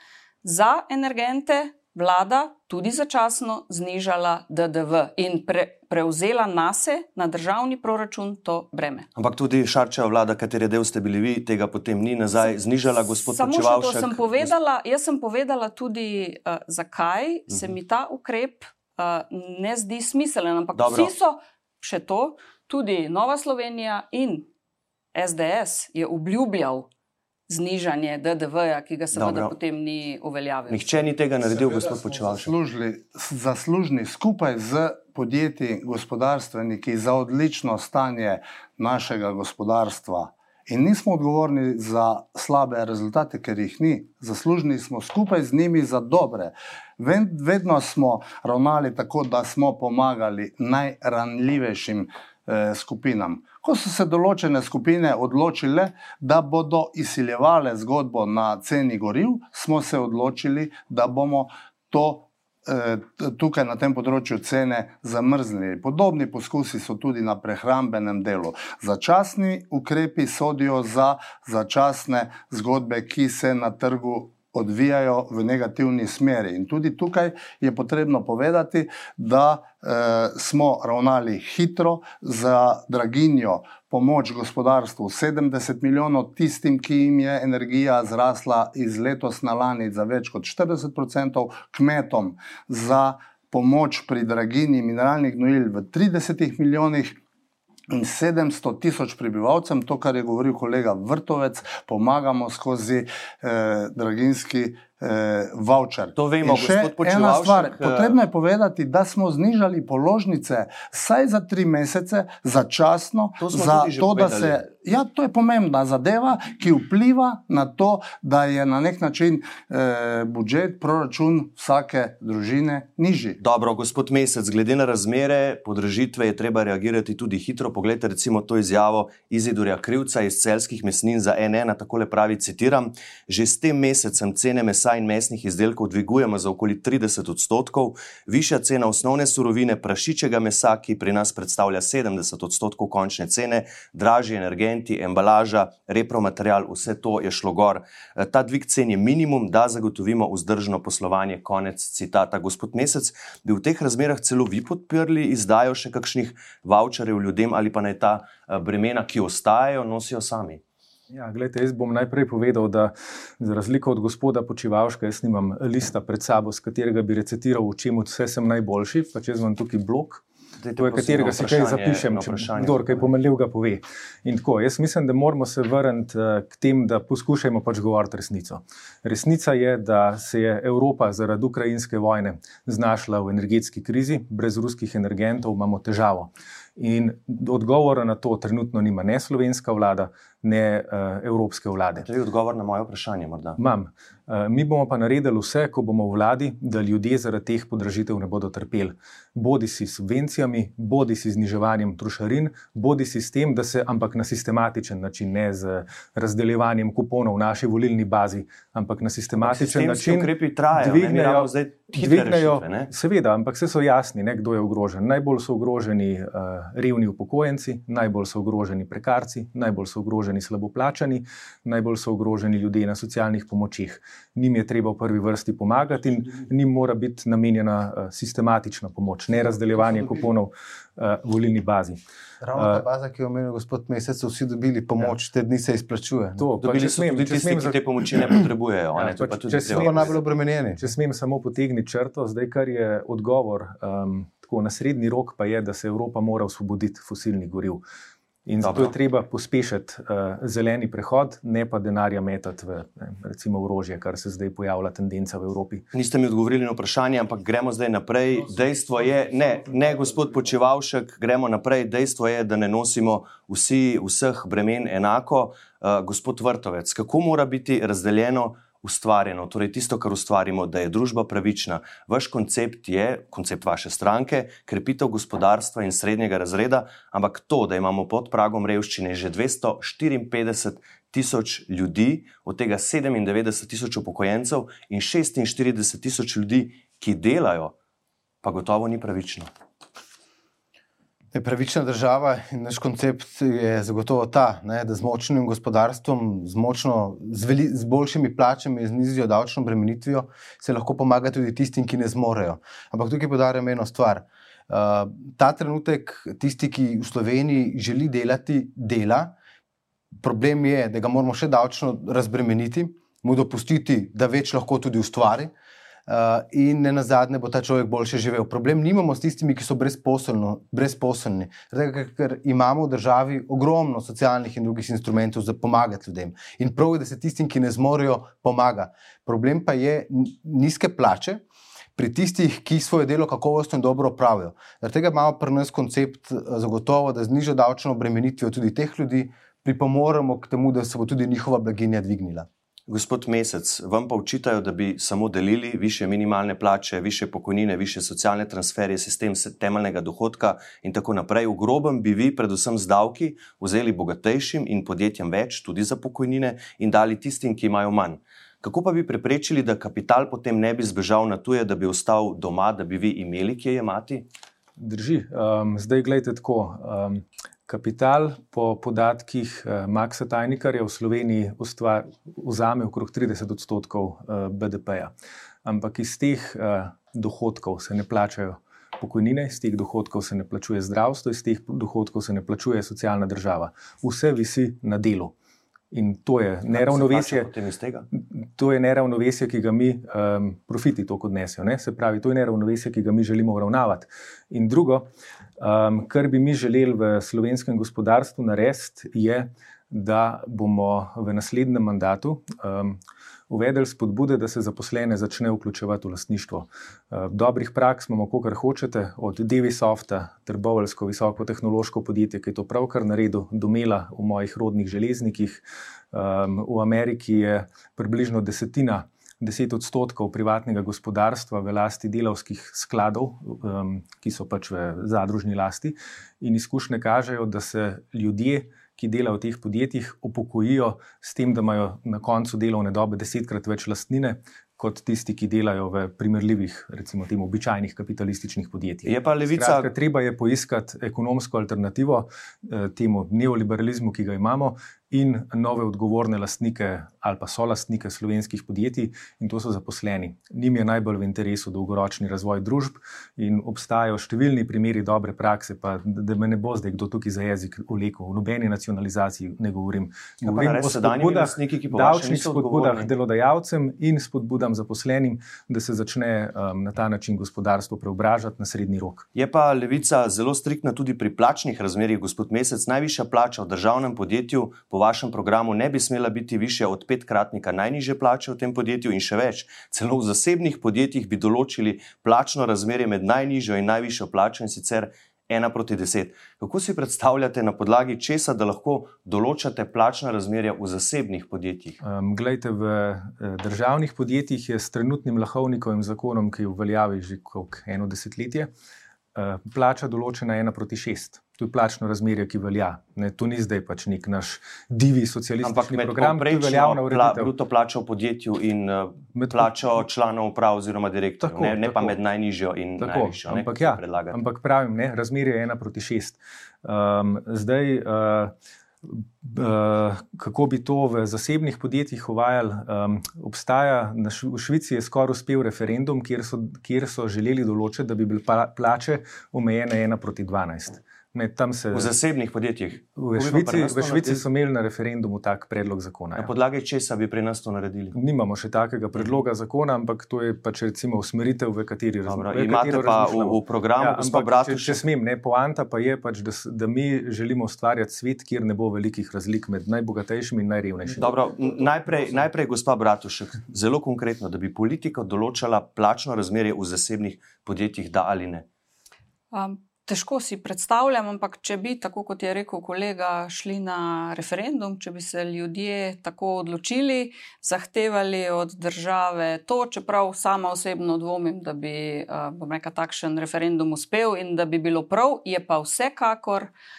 za energente vlada tudi začasno znižala DDV in pre, prevzela nase na državni proračun to breme. Ampak tudi Šarčeva vlada, katere del ste bili vi, tega potem ni nazaj znižala, gospod Samo še to sem povedala. Jaz sem povedala tudi, uh, zakaj se Mhm. mi ta ukrep uh, ne zdi smiselen. Ampak Dobro. vsi so še to, tudi Nova Slovenija in SDS je obljubljal znižanje DDV-ja, ki ga seveda Dobro. potem ni uveljavil. Nihče ni tega naredil, gospod Počivalšek. Zaslužili, zaslužni skupaj z podjetji, gospodarstveniki za odlično stanje našega gospodarstva. In nismo odgovorni za slabe rezultate, ker jih ni. Zaslužni smo skupaj z njimi za dobre. Vedno smo ravnali tako, da smo pomagali najranljivejšim skupinam. Ko so se določene skupine odločile, da bodo izsiljevale zgodbo na ceni goriv, smo se odločili, da bomo to eh, tukaj na tem področju cene zamrznili. Podobni poskusi so tudi na prehrambenem delu. Začasni ukrepi sodijo za začasne zgodbe, ki se na trgu odvijajo v negativni smeri. In tudi tukaj je potrebno povedati, da eh, smo ravnali hitro za draginjo, pomoč gospodarstvu 70 milijonov, tistim, ki jim je energija zrasla iz letos na lani za več kot 40 odstotkov, kmetom za pomoč pri draginji mineralnih gnojil v 30 milijonih. In 700 tisoč prebivalcem, to, kar je govoril kolega Vrtovec, pomagamo skozi eh, draginski eh, voucher. To vemo, In še ena stvar. Eh, Potrebno je povedati, da smo znižali položnice vsaj za tri mesece, začasno, To za to, da povedali. se. Ja, to je pomembna zadeva, ki vpliva na to, da je na nek način eh, budžet, proračun vsake družine nižji. Dobro, gospod Mesec, glede na razmere podražitve je treba reagirati tudi hitro. Poglejte, recimo to izjavo Izidorja Krivca iz celskih mesnin za NN, takole pravi: citiram: Že s tem mesecem cene mesa in mesnih izdelkov dvigujemo za okoli 30 odstotkov, višja cena osnovne surovine, prašičjega mesa, ki pri nas predstavlja 70 odstotkov končne cene, dražji energenti, embalaža, repromaterial, vse to je šlo gor. Eh, Ta dvig cen je minimum, da zagotovimo vzdržno poslovanje. Konec citata. Gospod Mesec, bi v teh razmerah celo vi podprli izdajo še kakšnih voucherjev ljudem ali pa naj ta eh, bremena, ki ostajajo, nosijo sami? Ja, gledajte, jaz bom najprej povedal, da za razliko od gospoda Počivalška, jaz nimam lista pred sabo, s katerega bi recitiral, v čem vse sem najboljši, pa če vam tukaj blok. To je katerega si kaj zapišem, če vprašanje. kdo kaj pomenljivega pove. In tako, jaz mislim, da moramo se vrniti eh, k tem, da poskušajmo pač govoriti resnico. Resnica je, da se je Evropa zaradi ukrajinske vojne znašla v energetski krizi, brez ruskih energentov imamo težavo. In odgovora na to trenutno nima ne slovenska vlada, ne uh, evropske vlade. To je odgovor na moje vprašanje. Morda. Imam. Eh, Mi bomo pa naredili vse, ko bomo v vladi, da ljudje zaradi teh podražitev ne bodo trpeli. Bodi si s subvencijami, bodi si zniževanjem trošarin, bodi si s tem, da se, ampak na sistematičen način, ne z razdeljevanjem kuponov v naši volilni bazi, ampak na sistematičen Sistemski način. ukrepi trajajo, ne, mi rabimo zdaj dvignejo, rešitve, ne? seveda, ampak vse so jasni, ne, kdo je ogrožen. Najbolj so ogroženi uh, revni upokojenci, najbolj so ogroženi prekarci, najbolj so ogroženi slabo plačani, najbolj so ogroženi ljudje na socialnih pomočih. Njim je treba v prvi vrsti pomagati in njim mora biti namenjena uh, sistematična pomoč, ne razdeljevanje kuponov uh, volilni bazi. Ravno ta Eh, baza, ki jo omenil gospod Mesec, so vsi dobili pomoč, te dni se izplačuje. To, pa Dobili če so smem- tudi če tisti, ki te pomoči ne potrebujejo. Ja, ne, to pa pa če So najbolj obremenjeni. Če smem samo potegniti črto, zdaj kar je odgovor um, tako na srednji rok, pa je, da se Evropa mora osvoboditi fosilnih goriv. In zato Dobro. je treba pospešiti uh, zeleni prehod, ne pa denarja metati v ne, recimo orožje, kar se zdaj pojavlja tendenca v Evropi. Niste mi odgovorili na vprašanje, ampak gremo zdaj naprej. Dejstvo je, ne, ne gospod Počivalšek, gremo naprej. Dejstvo je, da ne nosimo vsi vseh bremen enako. Uh, gospod Vrtovec, kako mora biti razdeljeno? Ustvarjeno, torej tisto, kar ustvarimo, da je družba pravična. Vaš koncept je, koncept vaše stranke, krepitev gospodarstva in srednjega razreda, ampak to, da imamo pod pragom revščine že 254 tisoč ljudi, od tega 97 tisoč upokojencev in 46 tisoč ljudi, ki delajo, pa gotovo ni pravično. Je pravična država in naš koncept je zagotovo ta, ne, da z močnim gospodarstvom, z, močno, z, veli, z boljšimi plačami, z nizjo davčno bremenitvijo se lahko pomaga tudi tistim, ki ne zmorejo. Ampak tukaj podarjam eno stvar. Uh, ta trenutek tisti, ki v Sloveniji želi delati, dela. Problem je, da ga moramo še davčno razbremeniti, mu dopustiti, da več lahko tudi ustvari. Uh, in ne na zadnje bo ta človek boljše živel. Problem nimamo s tistimi, ki so brezposelni, ker, imamo v državi ogromno socialnih in drugih instrumentov za pomagati ljudem. In prav je, da se tistim, ki ne zmorejo, pomaga. Problem pa je nizke plače. Pri tistih, ki svoje delo kakovostno in dobro opravijo. Zaradi tega imamo pri nas koncept eh, zagotovo, da z nižjo davčno obremenitvijo tudi teh ljudi pripomoremo k temu, da se bo tudi njihova blaginja dvignila. Gospod Mesec, vam pa učitajo, da bi samo delili više minimalne plače, više pokojnine, više socialne transferje, sistem temeljnega dohodka in tako naprej. V grobem bi vi, predvsem z davki, vzeli bogatejšim in podjetjem več, tudi za pokojnine, in dali tistim, ki imajo manj. Kako pa bi preprečili, da kapital potem ne bi zbežal na tuje, da bi ostal doma, da bi vi imeli kje jemati? Drži. Um, zdaj, gledajte tako. Um, kapital, po podatkih uh, Maxa Tajnikarja, v Sloveniji ustvar, vzame okrog 30 odstotkov uh, BDP-ja. Ampak iz teh uh, dohodkov se ne plačajo pokojnine, iz teh dohodkov se ne plačuje zdravstvo, iz teh dohodkov se ne plačuje socialna država. Vse visi na delu. In to je neravnovesje. To je neravnovesje, ki ga mi, um, profiti to odnesijo. Ne? Se pravi, to je neravnovesje, ki ga mi želimo uravnavati. In drugo, um, kar bi mi želeli v slovenskem gospodarstvu narediti, je, da bomo v naslednjem mandatu um, uvedli spodbude, da se zaposlene začne vključevati v lastništvo. Uh, dobrih praks imamo, kar hočete, od Devisofta, trbovalsko visokotehnološko podjetje, ki je to pravkar naredil, domela v mojih rodnih železnikih. Um, v Ameriki je približno desetina. 10 odstotkov privatnega gospodarstva v lasti delavskih skladov, um, ki so pač v zadružni lasti, in izkušnje kažejo, da se ljudje, ki delajo v teh podjetjih, upokojijo s tem, da imajo na koncu delovne dobe desetkrat več lastnine, kot tisti, ki delajo v primerljivih, recimo, tem običajnih kapitalističnih podjetjih. Je pa levica. Skratka, treba je poiskati ekonomsko alternativo eh, temu neoliberalizmu, ki ga imamo, in nove odgovorne lastnike ali pa so lastnike slovenskih podjetij, in to so zaposleni. Nim je najbolj v interesu dolgoročni razvoj družb, in obstajajo številni primeri dobre prakse, pa da me ne bo zdaj kdo tukaj za jezik ulekel. V nobeni nacionalizaciji ne govorim. Ja, Govorim res o spodbudah, lastniki, davčnih spodbudah delodajalcem in spodbudam zaposlenim, da se začne um, na ta način gospodarstvo preobražati na srednji rok. Je pa levica zelo striktna tudi pri plačnih razmerjih, gospod Mesec. Najvišja plača v državnem podjetju po vašem programu ne bi smela biti višja od petkratnika najnižje plače v tem podjetju in še več. Celo v zasebnih podjetjih bi določili plačno razmerje med najnižjo in najvišjo plačo in sicer ena proti deset. Kako si predstavljate na podlagi česa, da lahko določate plačna razmerja v zasebnih podjetjih? Um, glejte, v eh, državnih podjetjih je s trenutnim lahovnikovim zakonom, ki je v veljavi že koliko eno desetletje, eh, plača določena ena proti šest. To je plačno razmerje, ki velja. Ne, to ni zdaj pač nek naš divi socialistični program, ki je povprečno veljavna pla, ureditev. bruto plačo v podjetju in uh, Med- plačo članov uprav oziroma direktorjev, Tako, ne, ne pa tako. med najnižjo in Tako, najvišjo. ne, ampak, ja, predlagate. ampak pravim, ne, razmerje je ena proti šest. Um, zdaj, uh, uh, kako bi to v zasebnih podjetjih uvajali? Um, obstaja, na Šv v Švici je skoraj uspel referendum, kjer so, kjer so želeli določiti, da bi bile pla plače omejene ena proti dvanajst. Ne, tam se, V zasebnih podjetjih. v, Švici, v Švici so imeli na referendumu tak predlog zakona. Na Ja. podlagi česa bi pri nas to naredili? Nimamo še takega predloga zakona, ampak to je pač recimo usmeritev, v kateri razmišljamo. imate pa v, v programu, ja, ampak, če, če Bratušek, smem, ne, poanta pa je, pač, da, da mi želimo ustvarjati svet, kjer ne bo velikih razlik med najbogatejšimi in najrevnejšimi. Dobro, najprej, najprej, gospa Bratušek, zelo konkretno, da bi politika določala plačno razmerje v zasebnih podjetjih, da ali ne. Um, težko si predstavljam, ampak če bi, tako kot je rekel kolega, šli na referendum, če bi se ljudje tako odločili, zahtevali od države to, čeprav sama osebno dvomim, da bi bom rekel, takšen referendum uspel in da bi bilo prav, je pa vsekakor. uh,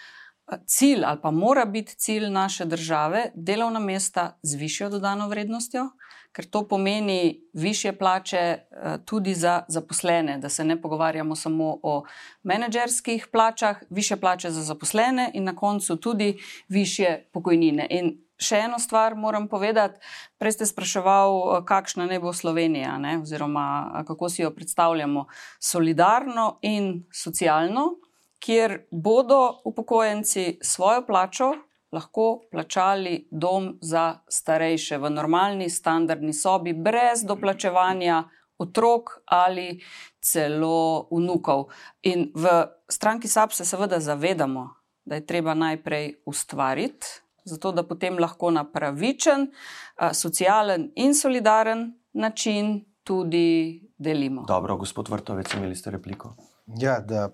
Cilj ali pa mora biti cilj naše države delovna mesta z višjo dodano vrednostjo, ker to pomeni više plače eh, tudi za zaposlene, da se ne pogovarjamo samo o menedžerskih plačah, više plače za zaposlene in na koncu tudi više pokojnine. In še eno stvar moram povedati. Prej ste spraševal, kakšna ne bo Slovenija, ne? oziroma a, kako si jo predstavljamo. Solidarno in socialno, kjer bodo upokojenci svojo plačo lahko plačali dom za starejše v normalni, standardni sobi, brez doplačevanja otrok ali celo vnukov. In v stranki SAP se seveda zavedamo, da je treba najprej ustvariti, zato da potem lahko na pravičen, socialen in solidaren način tudi delimo. Dobro, gospod Vrtovec, imeli ste repliko. Ja, da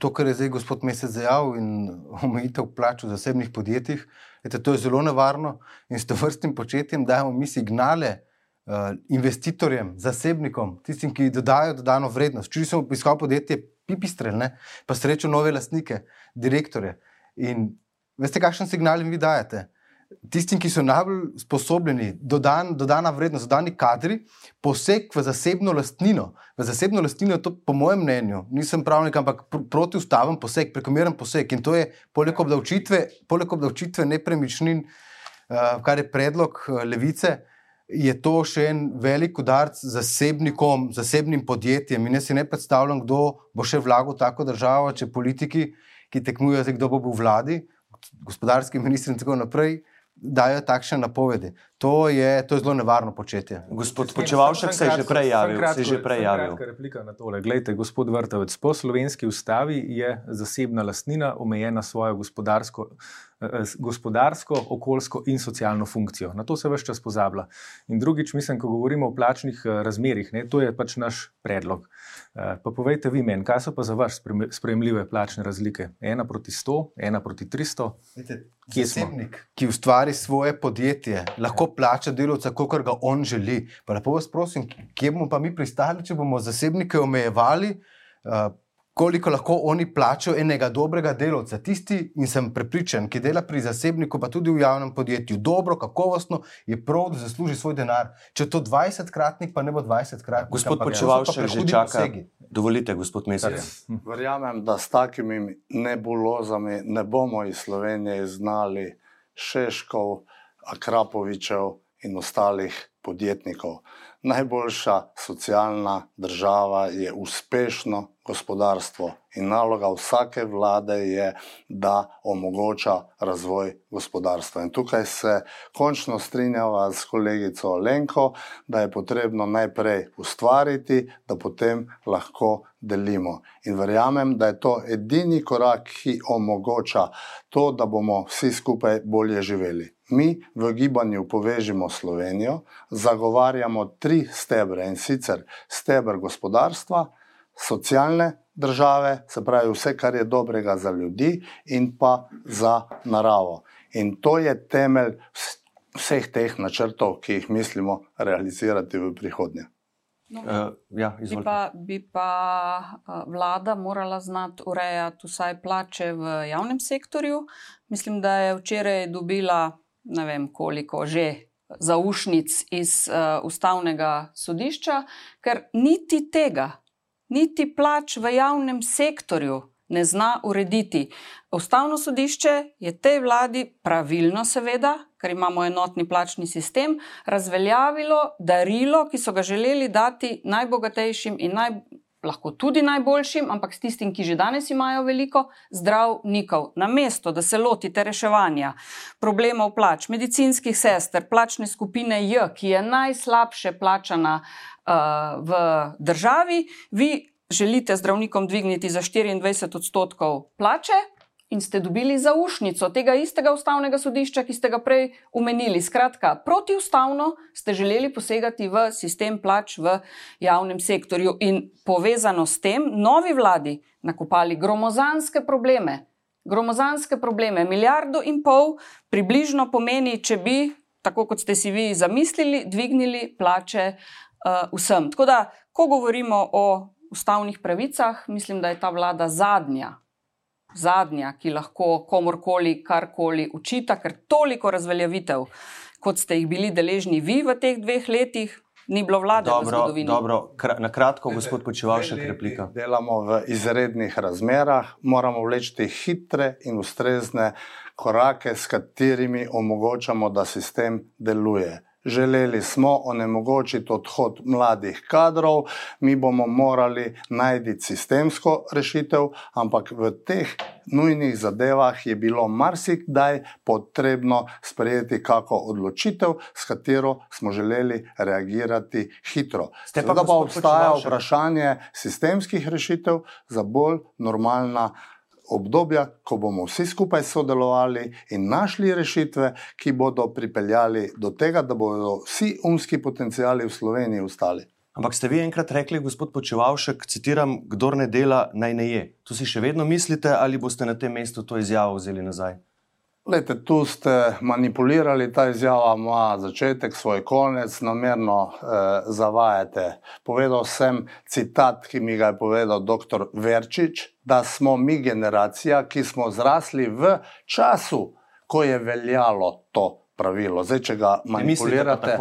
to, kar je zdaj gospod Mesec dejal in omejitev plač v zasebnih podjetjih, ete, to je zelo nevarno in s to vrstnim početjem dajemo mi signale uh, investitorjem, zasebnikom, tistim, ki dodajo dodano vrednost. Če sem obiskal podjetje Pipistrel, ne, pa srečo nove lastnike, direktore. In veste, kakšen signal jim vi dajete? Tistim, ki so najbolj sposobljeni, dodan, dodana vrednost, dodani kadri, poseg v zasebno lastnino. V zasebno lastnino je to, po mojem mnenju, nisem pravnik, ampak pr protiustaven poseg, prekomeren poseg. In to je poleg obdavčitve, poleg obdavčitve nepremičnin, uh, kar je predlog uh, levice, je to še en velik udarc zasebnikom, zasebnim podjetjem. In jaz si ne predstavljam, kdo bo še vlagal v tako državo, če politiki, ki tekmujejo, kdo bo v vladi, gospodarski ministri in tako naprej, dajo takšne napovedi. To je, to je zelo nevarno početje. Gospod Počevalšek se je že prej javil. Se je že prej javil. Replika na tole. Glejte, gospod Vrtavec, po slovenski ustavi je zasebna lastnina omejena svojo gospodarsko, gospodarsko, okoljsko in socialno funkcijo. Na to se vse čas pozablja. In drugič, mislim, ko govorimo o plačnih eh, razmerih, ne, to je pač naš predlog. Eh, pa povejte vi meni, kaj so pa za vas sprejemljive plačne razlike? Ena proti sto, ena proti tristo. Zasebnik, ki ustvari svoje podjetje, lahko plača delovca, kot ga on želi. Pa lepo vas prosim, kje bomo pa mi pristali, če bomo zasebnike omejevali? Uh, koliko lahko oni plačajo enega dobrega delovca. Tisti, in sem prepričan, ki dela pri zasebniku, pa tudi v javnem podjetju, dobro, kakovostno, je prav, da zasluži svoj denar. Če to 20-kratnik, pa ne bo 20-kratnik. Gospod Počevalšek že čaka. Dovolite, gospod Mesec. Hm. Verjamem, da s takimi nebulozami ne bomo iz Slovenije znali Šeškov, Akrapovičev in ostalih podjetnikov. Najboljša socialna država je uspešno gospodarstvo in naloga vsake vlade je, da omogoča razvoj gospodarstva. In tukaj se končno strinjava s kolegico Lenko, da je potrebno najprej ustvariti, da potem lahko delimo. In verjamem, da je to edini korak, ki omogoča to, da bomo vsi skupaj bolje živeli. Mi v gibanju Povežimo Slovenijo zagovarjamo tri stebre in sicer stebr gospodarstva, socialne države, se pravi vse, kar je dobrega za ljudi in pa za naravo. In to je temelj vseh teh načrtov, ki jih mislimo realizirati v prihodnje. No, uh, ja, bi, pa, bi pa uh, vlada morala znati urejati vsaj plače v javnem sektorju. Mislim, da je včeraj dobila ne vem koliko že zaušnic iz uh, ustavnega sodišča, ker niti tega niti plač v javnem sektorju ne zna urediti. Ustavno sodišče je tej vladi pravilno, seveda, ker imamo enotni plačni sistem, razveljavilo darilo, ki so ga želeli dati najbogatejšim in naj, lahko tudi najboljšim, ampak s tistim, ki že danes imajo veliko zdravnikov. Na mesto, da se lotite reševanja problemov plač, medicinskih sester, plačne skupine J, ki je najslabše plačana uh, v državi, vi želite zdravnikom dvigniti za 24 odstotkov plače, in ste dobili zaušnico tega istega ustavnega sodišča, ki ste ga prej umenili. Skratka, protiustavno ste želeli posegati v sistem plač v javnem sektorju in povezano s tem novi vladi nakopali gromozanske probleme. Gromozanske probleme, milijardo in pol, približno pomeni, če bi, tako kot ste si vi zamislili, dvignili plače uh, vsem. Tako da, ko govorimo o ustavnih pravicah, mislim, da je ta vlada zadnja zadnja, ki lahko komorkoli karkoli učita, ker toliko razveljavitev, kot ste jih bili deležni vi v teh dveh letih. Ni bilo vlade dobro, v zgodovini. Dobro, na kratko, gospod Počeval, še replika. Delamo v izrednih razmerah, moramo vleči hitre in ustrezne korake, s katerimi omogočamo, da sistem deluje. Želeli smo onemogočiti odhod mladih kadrov, mi bomo morali najti sistemsko rešitev, ampak v teh nujnih zadevah je bilo marsikdaj potrebno sprejeti kako odločitev, s katero smo želeli reagirati hitro. Seveda pa obstaja vprašanje sistemskih rešitev za bolj normalna obdobja, ko bomo vsi skupaj sodelovali in našli rešitve, ki bodo pripeljali do tega, da bodo vsi umski potencijali v Sloveniji ostali. Ampak ste vi enkrat rekli, gospod Počevalšek, citiram: Kdor ne dela, naj ne je. To si še vedno mislite, ali boste na tem mestu to izjavo vzeli nazaj? Lete, tu ste manipulirali, ta izjava ima začetek, svoj konec, namerno eh, zavajate. Povedal sem citat, ki mi ga je povedal dr. Verčič, da smo mi generacija, ki smo zrasli v času, ko je veljalo to pravilo. Zdaj, če ga manipulirate.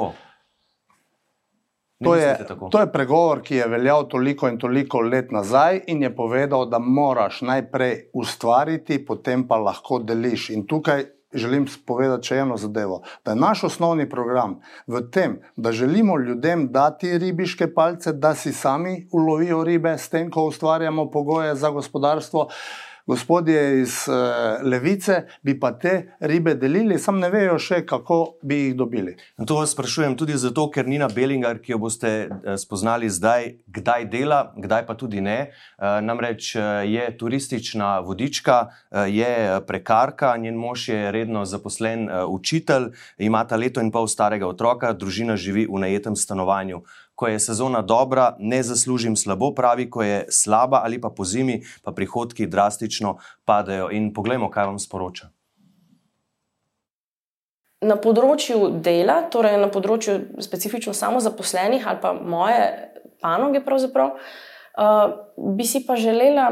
To je, to je pregovor, ki je veljal toliko in toliko let nazaj in je povedal, da moraš najprej ustvariti, potem pa lahko deliš. In tukaj želim povedati še eno zadevo. Da je naš osnovni program v tem, da želimo ljudem dati ribiške palce, da si sami ulovijo ribe, s tem, ko ustvarjamo pogoje za gospodarstvo. Gospodje iz uh, levice bi pa te ribe delili, sam ne vejo še, kako bi jih dobili. In to vas sprašujem tudi zato, ker Nina Bellinger, ki jo boste eh, spoznali zdaj, kdaj dela, kdaj pa tudi ne. Uh, namreč je turistična vodička, je prekarka, njen mož je redno zaposlen učitelj, ima ta leto in pol starega otroka, družina živi v najetem stanovanju ko je sezona dobra, ne zaslužim slabo, pravi, ko je slaba ali pa po zimi, pa prihodki drastično padajo. In poglejmo, kaj vam sporoča. Na področju dela, torej na področju specifično samozaposlenih ali pa moje panoge, uh, bi si pa želela,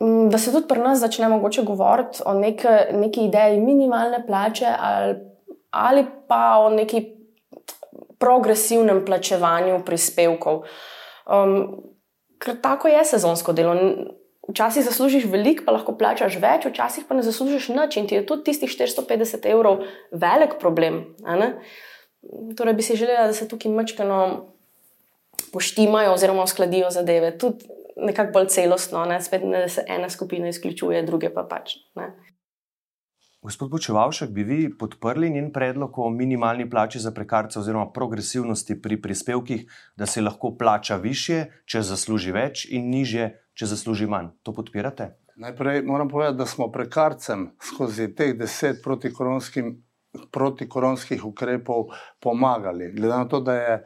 mm, da se tudi pri nas začne mogoče govoriti o neke, neki ideji minimalne plače ali, ali pa o neki progresivnem plačevanju prispevkov. Um, ker tako je sezonsko delo. Včasih zaslužiš veliko, pa lahko plačaš več, včasih pa ne zaslužiš nič in ti je tudi tistih 450 evrov velik problem. Torej, bi si želela, da se tukaj mačkano poštimajo oziroma uskladijo zadeve, tudi nekako bolj celostno, ne? Spet, ne, da se ena skupina izključuje, druge pa pač. Ne? Gospod Počevalšek, bi vi podprli njen predlog o minimalni plači za prekarce oziroma progresivnosti pri prispevkih, da se lahko plača više, če zasluži več, in niže, če zasluži manj? To podpirate? Najprej moram povedati, da smo prekarcem skozi teh deset protikoronskih protikoronskih ukrepov pomagali. Glede na to, da je e,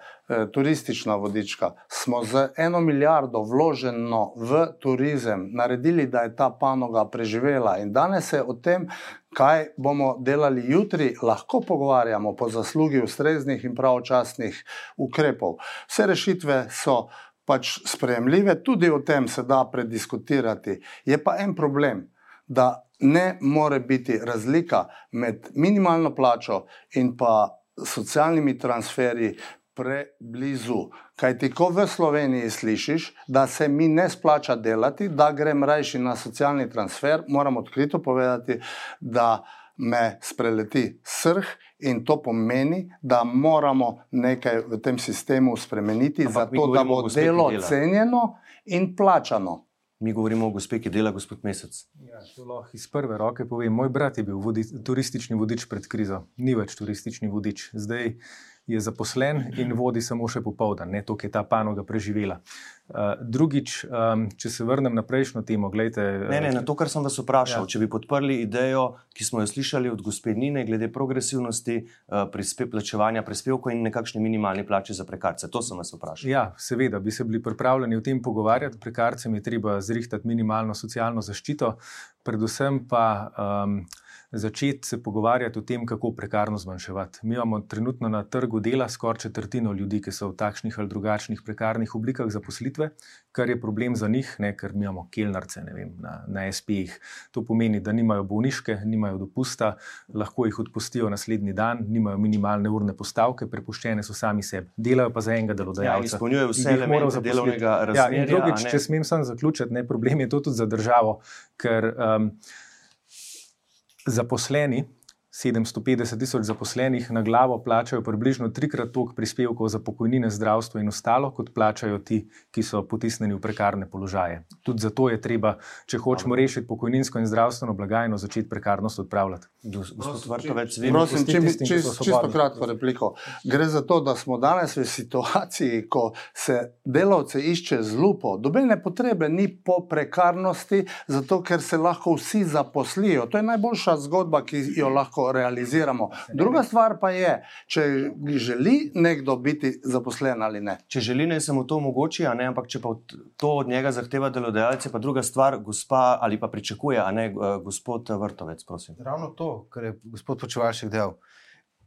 turistična vodička, smo z eno milijardo vloženo v turizem naredili, da je ta panoga preživela. In danes se o tem, kaj bomo delali jutri, lahko pogovarjamo po zaslugi ustreznih in pravočasnih ukrepov. Vse rešitve so. Pač sprejemljive, tudi o tem se da prediskutirati. Je pa en problem, da ne more biti razlika med minimalno plačo in pa socialnimi transferji preblizu. Kaj ti, ko v Sloveniji slišiš, da se mi ne splača delati, da grem rajši na socialni transfer, moram odkrito povedati, da me spreleti srh in to pomeni, da moramo nekaj v tem sistemu spremeniti, zato da bo delo cenjeno in plačano. Mi govorimo o gospe, ki dela gospod Mesec. Ja, to lahko iz prve roke povem. Moj brat je bil vodi, turistični vodič pred krizo, ni več turistični vodič. Zdaj je zaposlen in vodi samo še popoldan, ne to, ki je ta panoga preživela. Uh, drugič, um, če se vrnem na prejšnjo temo, gledajte. Ne, ne, na to, kar sem vas vprašal, ja. če bi podprli idejo, ki smo jo slišali od gospodine, glede progresivnosti uh, prispe, plačevanja prispevkov in nekakšne minimalne plače za prekarce. To sem vas vprašal. Ja, seveda, bi se bili pripravljeni o tem pogovarjati. Prekarcem je treba zrihtati minimalno socialno zaščito, predvsem pa. Um, začeti se pogovarjati o tem, kako prekarno zmanjševati. Mi imamo trenutno na trgu dela skoraj četrtino ljudi, ki so v takšnih ali drugačnih prekarnih oblikah zaposlitve, kar je problem za njih, ne, ker mi imamo kelnarce vem, na, na SP-jih. To pomeni, da nimajo bolniške, nimajo dopusta, lahko jih odpustijo naslednji dan, nimajo minimalne urne postavke, prepuščene so sami sebi, delajo pa za enega delodajalca. Ja, izpolnjujejo vse elemente delovnega razmerja. Ja, in drugič, če smem sam zaključiti, ne, problem je to tudi za državo, ker um, zaposleni, 750 tisoč zaposlenih na glavo, plačajo približno trikrat toliko prispevkov za pokojnine, zdravstvo in ostalo, kot plačajo ti, ki so potisnjeni v prekarne položaje. Tudi zato je treba, če hočemo rešiti pokojninsko in zdravstveno blagajno, začeti prekarnost odpravljati. Gospod Vrtovec, vi prosim, če mi čisto kratko repliko. Gre za to, da smo danes v situaciji, ko se delavce išče z lupo. Dobene potrebe ni po prekarnosti, zato ker se lahko vsi zaposlijo. To je najboljša zgodba, ki jo lahko realiziramo. Druga stvar pa je, če želi nekdo biti zaposlen ali ne. Če želi, naj se mu to omogoči, ampak če pa to od njega zahteva delodajalec, pa druga stvar, gospa ali pa pričakuje, a ne eh, gospod Vrtovec, prosim. Ravno to, kar je gospod Počevalšek del.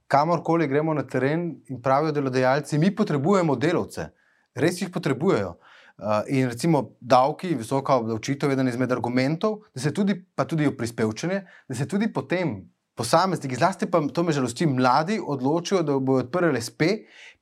Kamorkoli gremo na teren in pravijo delodajalci, mi potrebujemo delavce, res jih potrebujejo. Uh, in recimo davki, visoka obdavčitev je eden izmed argumentov, da se tudi, pa tudi prispevčenje, da se tudi potem posamezniki, zlasti pa to me žalosti, mladi odločijo, da bodo odprli SP,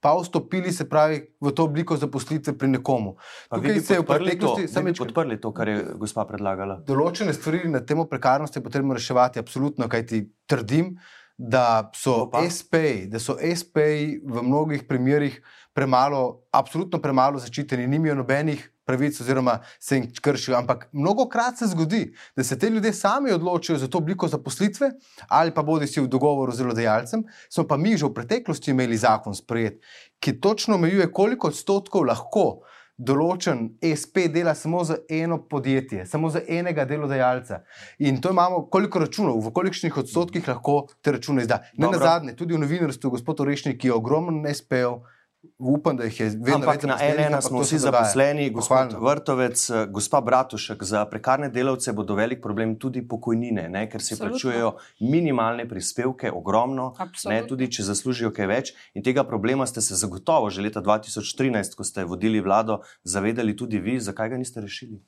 pa vstopili se pravi v to obliko zaposlitve pri nekomu. Tukaj se je v preteklosti sami podprli to, kar je gospa predlagala. Določene stvari na temo prekarnosti je potrebno reševati, absolutno, kaj ti trdim. Da so SP-ji, da so SP-ji v mnogih primerih premalo, absolutno premalo zaščiteni, nimajo nobenih pravic, oziroma se jim kršijo. Ampak mnogo krat se zgodi, da se te ljudje sami odločijo za to obliko zaposlitve, ali pa bodi si v dogovoru z delodajalcem. Smo pa mi že v preteklosti imeli zakon sprejet, ki točno omejuje, koliko odstotkov lahko. Določen SP dela samo za eno podjetje, samo za enega delodajalca. In to imamo, koliko računov, v kolikšnih odstotkih lahko te račune izda. Ne na zadnje, tudi v novinarstvu, gospod Orešnik, ki je ogromen SP-ov, upam, da jih je vedno Ampak več. na NN smo se vsi zaposleni, gospod Pohvalno. Vrtovec, eh, gospa Bratušek, za prekarne delavce bodo velik problem tudi pokojnine, ne, ker si Absolutno. plačujejo minimalne prispevke, ogromno, ne, Absolutno. tudi če zaslužijo kaj več. In tega problema ste se zagotovo že leta 2013, ko ste vodili vlado, zavedali tudi vi, zakaj ga niste rešili.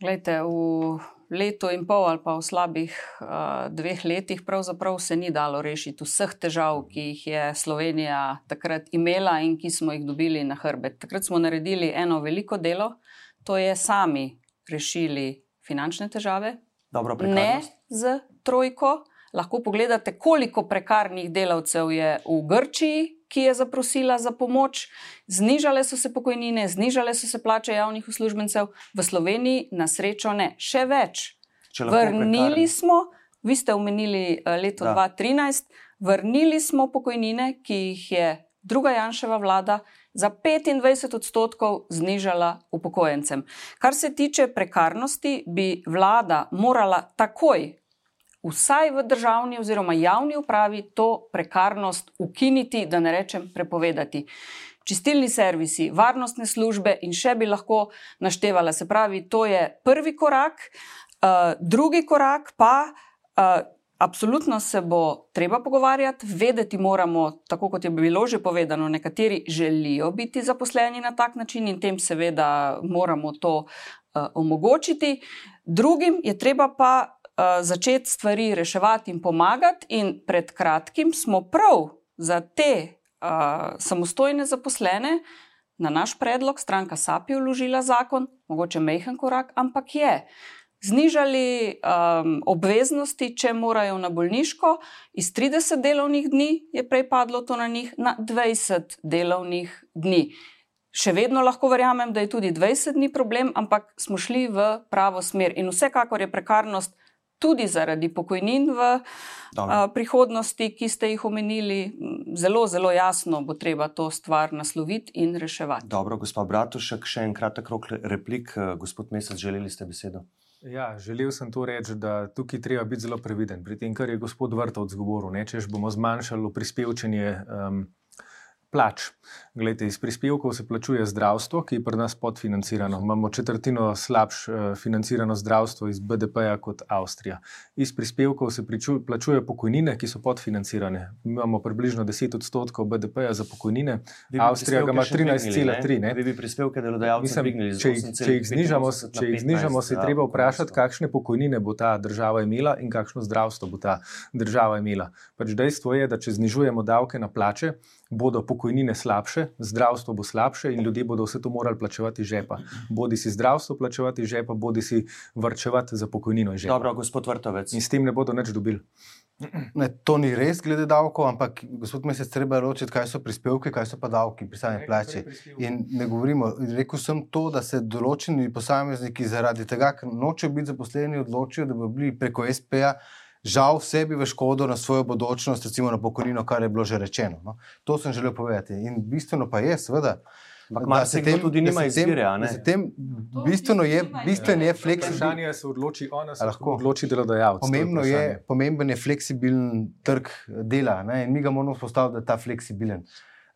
Glejte, v letu in pol ali pa v slabih uh, dveh letih pravzaprav se ni dalo rešiti vseh težav, ki jih je Slovenija takrat imela in ki smo jih dobili na hrbet. Takrat smo naredili eno veliko delo, to je sami rešili finančne težave, Dobro, ne z trojko. Lahko pogledate, koliko prekarnih delavcev je v Grčiji, ki je zaprosila za pomoč. Znižale so se pokojnine, znižale so se plače javnih uslužbencev, v Sloveniji na srečo ne. Še več. Vrnili prekarni. smo, vi ste omenili eh, leto Da. 2013, vrnili smo pokojnine, ki jih je druga Janševa vlada za 25 odstotkov znižala upokojencem. Kar se tiče prekarnosti, bi vlada morala takoj, vsaj v državni oziroma javni upravi, to prekarnost ukiniti, da ne rečem prepovedati. Čistilni servisi, varnostne službe in še bi lahko naštevala. Se pravi, to je prvi korak. Uh, drugi korak pa, uh, absolutno se bo treba pogovarjati, vedeti moramo, tako kot je bilo že povedano, nekateri želijo biti zaposleni na tak način in tem seveda moramo to uh, omogočiti. Drugim je treba pa začeti stvari reševati in pomagati, in pred kratkim smo prav za te uh, samostojne zaposlene. Na naš predlog stranka SAP je vložila zakon, mogoče mehen korak, ampak je znižali um, obveznosti, če morajo na bolniško, iz 30 delovnih dni je prej padlo to na njih na 20 delovnih dni. Še vedno lahko verjamem, da je tudi 20 dni problem, ampak smo šli v pravo smer. In vsekakor je prekarnost tudi zaradi pokojnin v Dobro. a, prihodnosti, ki ste jih omenili, zelo, zelo jasno bo treba to stvar nasloviti in reševati. Dobro, gospod Bratušek, še en kratek rok replik. Eh, Gospod Mesec, želeli ste besedo? Ja, želel sem to reči, da tukaj treba biti zelo previden pri tem, kar je gospod Vrtovc govoril. Ne, češ bomo zmanjšali prispevčenje um, plač. Glejte, iz prispevkov se plačuje zdravstvo, ki je pri nas podfinancirano. Imamo četrtino slabš uh, financirano zdravstvo iz BDP-ja kot Avstrija. Iz prispevkov se priču, plačujejo pokojnine, ki so podfinancirane. Mi imamo približno 10 odstotkov BDP-ja za pokojnine, bi Avstrija ga ima prispevke še dvignili, 13,3. ne. Vi bi prispevke delodajalcev dvignili z če, jih- če jih znižamo, 8,85 če jih znižamo, 15, se je treba vprašati, kakšne pokojnine bo ta država imela in kakšno zdravstvo bo ta država imela. Pač dejstvo je, da če znižujemo davke na plače, bodo pokojnine slabše, zdravstvo bo slabše in ljudje bodo vse to morali plačevati iz žepa. Bodi si zdravstvo plačevati iz žepa, bodi si vrčevati za pokojnino iz žepa. Dobro, gospod Vrtovec. In s tem ne bodo nič dobili. Ne, to ni res glede davkov, ampak gospod Mesec, treba je ločiti, kaj so prispevki, kaj so pa davki pri sami plači. In ne govorimo, rekel sem to, da se določeni posamezniki zaradi tega, ker nočejo biti zaposleni, odločijo, da bodo bili preko SP-ja. Žal sebi v škodo na svojo bodočnost, recimo na pokojnino, kar je bilo že rečeno. No. To sem želel povedati. In bistveno pa je, seveda, Ampak marsikdo tem- tudi nima se izbire, a ne? da se tem Bistveno je, bistveno je fleksibilno. Vprašanje je, se odloči ona, se lahko odloči delodajalec. Pomembno je, pomemben je fleksibilen trg dela ne? in mi ga moramo postaviti, da je ta fleksibilen.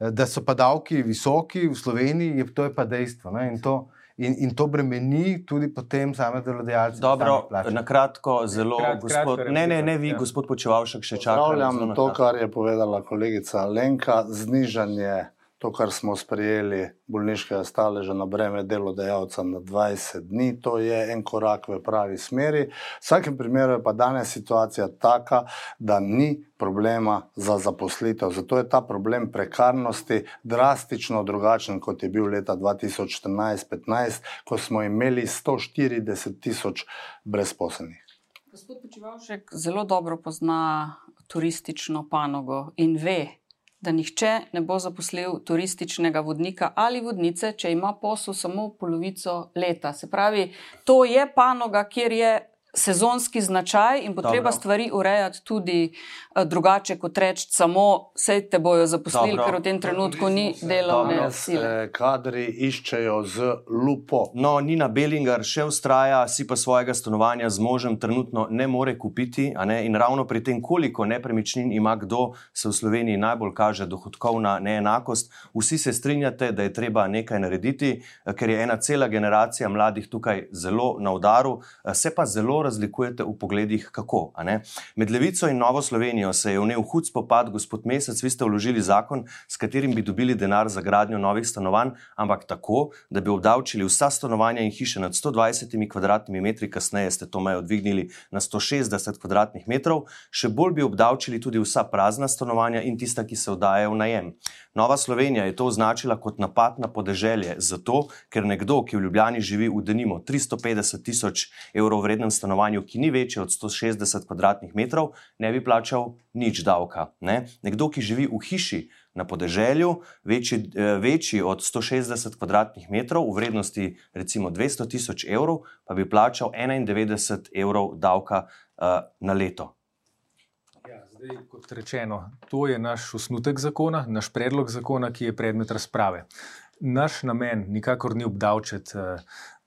Da so pa davki visoki v Sloveniji, je, to je pa dejstvo. ne, In to, in, in to bremeni tudi potem same delodajalce. Dobro, na kratko, zelo, Krat- gospod. kratka Ne, ne, ne, vi, ja. gospod Počevalšek, še čakate. Pozdravljam to, kar je povedala kolegica Lenka, znižanje. To, kar smo sprejeli, bolniškega staleža na breme delodajalca na 20 dni, to je en korak v pravi smeri. V vsakem primeru je pa danes situacija taka, da ni problema za zaposlitev. Zato je ta problem prekarnosti drastično drugačen, kot je bil leta 2014-2015, ko smo imeli 140 tisoč brezposelnih. Gospod Počivalšek zelo dobro pozna turistično panogo in ve, da nihče ne bo zaposlil turističnega vodnika ali vodnice, če ima posel samo polovico leta. Se pravi, to je panoga, kjer je sezonski značaj in bo Dobro. stvari urejati tudi uh, drugače, kot reči, samo vse te bojo zaposlili, Dobro. ker v tem trenutku ni delovne Dobro. sile. Eh, Kadri iščejo z lupo. No, Nina Bellinger še ustraja, si pa svojega stanovanja z možem trenutno ne more kupiti. Ne? In ravno pri tem, koliko nepremičnin ima kdo, se v Sloveniji najbolj kaže dohodkovna neenakost. Vsi se strinjate, da je treba nekaj narediti, eh, ker je ena cela generacija mladih tukaj zelo na udaru, se pa zelo razlikujete v pogledih, kako. Med Levico in Novo Slovenijo se je vnel hud spopad, gospod Mesec, vi ste vložili zakon, s katerim bi dobili denar za gradnjo novih stanovanj, ampak tako, da bi obdavčili vsa stanovanja in hiše nad 120 kvadratnimi metri, kasneje ste to mejo dvignili na 160 kvadratnih metrov, še bolj bi obdavčili tudi vsa prazna stanovanja in tista, ki se oddajajo v najem. Nova Slovenija je to označila kot napad na podeželje, zato ker nekdo, ki v Ljubljani živi v denimo 350 tisoč evrov vrednem stanovanju, ki ni večje od 160 kvadratnih metrov, ne bi plačal nič davka. Ne? Nekdo, ki živi v hiši na podeželju, večji, eh, večji od 160 kvadratnih metrov, v vrednosti recimo 200 tisoč evrov, pa bi plačal 91 evrov davka uh, na leto. Zdaj, kot rečeno, to je naš osnutek zakona, naš predlog zakona, ki je predmet razprave. Naš namen nikakor ni obdavčiti uh,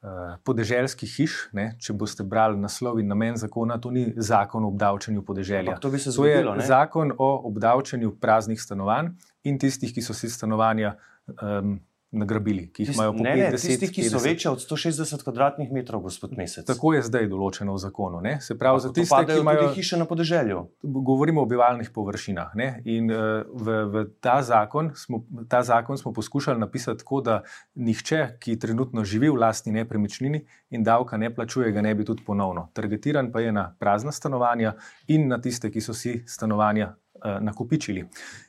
uh, podeželskih hiš. Ne? Če boste brali naslov in namen zakona, to ni zakon o obdavčenju podeželja. Ampak to bi se To je zgodilo. ne? zakon o obdavčenju praznih stanovanj in tistih, ki so si stanovanja um, nagrabili, ki jih Tist- imajo po ne, ne, 50, tisti, ki so 50. večje od 160 kvadratnih metrov, gospod Mesec. Tako je zdaj določeno v zakonu. Ne? Se pravi, za Ampak to tiste, ki imajo hiše na podeželju. govorimo o bivalnih površinah. Ne? In uh, v, v ta, zakon smo, ta zakon smo poskušali napisati tako, da nihče, ki trenutno živi v lastni nepremičnini in davka ne plačuje, ga ne bi tudi ponovno. Targetiran pa je na prazna stanovanja in na tiste, ki so si stanovanja uh, nakupičili.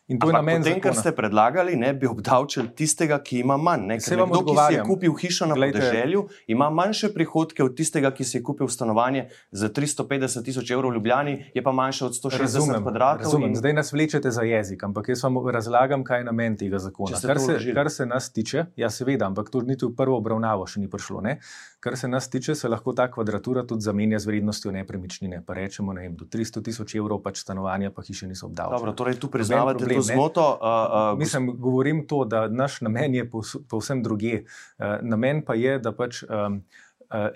In to je Ampak namen potem, kar ste predlagali, ne bi obdavčili tistega, ki ima manj. Ker nekdo, ki si je odgovarjam. kupil hišo na Glejte- podeželju, ima manjše prihodke od tistega, ki si je kupil stanovanje za 350 tisoč evrov v Ljubljani, je pa manjše od 160 Razumem, kvadratov. razumem. in- Zdaj nas vlečete za jezik, ampak jaz vam razlagam, kaj je namen tega zakona. Kar se, vložili. kar se nas tiče, ja, seveda, ampak to niti v prvo obravnavo še ni prišlo. Ne? Kar se nas tiče, se lahko ta kvadratura tudi zamenja z vrednostjo nepremičnine. Pa rečemo, ne vem, do 300 tisoč evrov pač stanovanja, pa hiše niso obdavčene. Dobro, torej tu priznavate to zmoto. Uh, uh, Mislim, govorim to, da naš namen je povs- povsem druge. Uh, namen pa je, da pač um,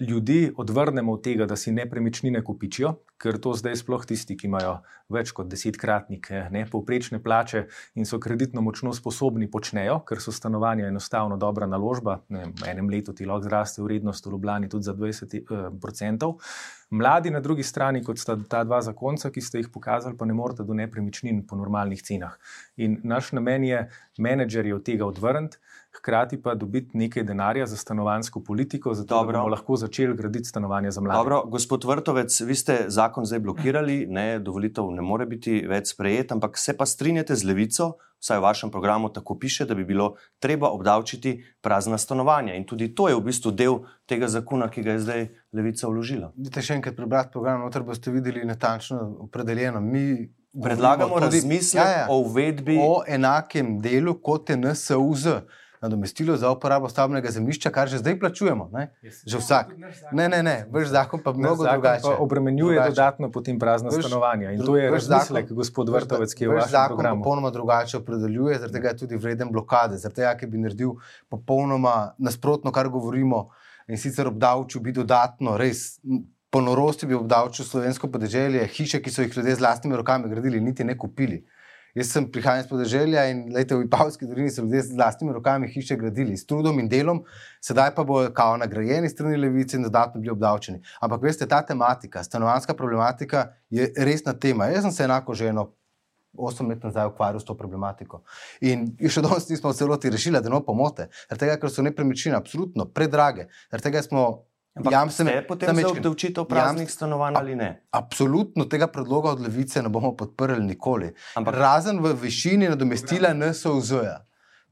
ljudi odvrnemo od tega, da si nepremičnine kupičijo, ker to zdaj sploh tisti, ki imajo več kot desetkratnike, ne povprečne plače in so kreditno močno sposobni, počnejo, ker so stanovanja enostavno dobra naložba. Vem, V enem letu ti lahko zraste vrednost v Ljubljani tudi za 20 uh, odstotkov. Mladi na drugi strani, kot sta ta dva zakonca, ki ste jih pokazali, pa ne morete do nepremičnin po normalnih cenah. In naš namen je menedžerje od tega odvrniti, hkrati pa dobiti nekaj denarja za stanovansko politiko, zato Dobro. da bomo lahko začeli graditi stanovanja za mlade. Dobro, gospod Vrtovec, vi ste zakon zdaj blokirali, ne, dovolitev ne more biti več sprejet, ampak se pa strinjate z levico, vsaj v vašem programu tako piše, da bi bilo treba obdavčiti prazna stanovanja. In tudi to je v bistvu del tega zakona, ki ga je zdaj levica vložila. Dajte še enkrat prebrati program, noter boste videli natančno opredeljeno. Mi Predlagamo tudi- razmislek Ja, ja. o uvedbi. o enakem delu kot je NSUZ, nadomestilo za uporabo stavbnega zemljišča, kar že zdaj plačujemo. Ne? Že vsak. Ne, ne, ne, vaš zakon pa mnogo zakon drugače. Pa obremenjuje Drugače. dodatno potem prazna Vaš- stanovanja. In to je vaš zakon- gospod Vrtovec, ki je v vaš vašem zakon programu. popolnoma drugače opredeljuje, zaradi tega je tudi vreden blokade, zaradi tega, ker bi naredil popolnoma nasprotno, kar govorimo, in sicer obdavčil bi dodatno, res. Po norosti bi obdavčil slovensko podeželje, hiše, ki so jih ljudje z vlastnimi rokami gradili, niti ne kupili. Jaz sem prihajal iz podeželja in lejte, v Ipavski dolini so ljudje z vlastnimi rokami hiše gradili, s trudom in delom, sedaj pa bodo kao nagrajeni strani levice in dodatno bili obdavčeni. Ampak veste, ta tematika, stanovanska problematika je resna tema. Jaz sem se enako že eno osem let nazaj ukvarjal s to problematiko. In še danes nismo v celoti rešili, da ne bo pomote, ker so nepremičnine absolutno predrage. Tega smo Ampak jamstvene- ste potem Samo za obdavčitev praznih Jamst- stanovanj ali ne? Absolutno tega predloga od levice ne bomo podprli nikoli. Ampak- Razen v višini nadomestila NSOZ-ja.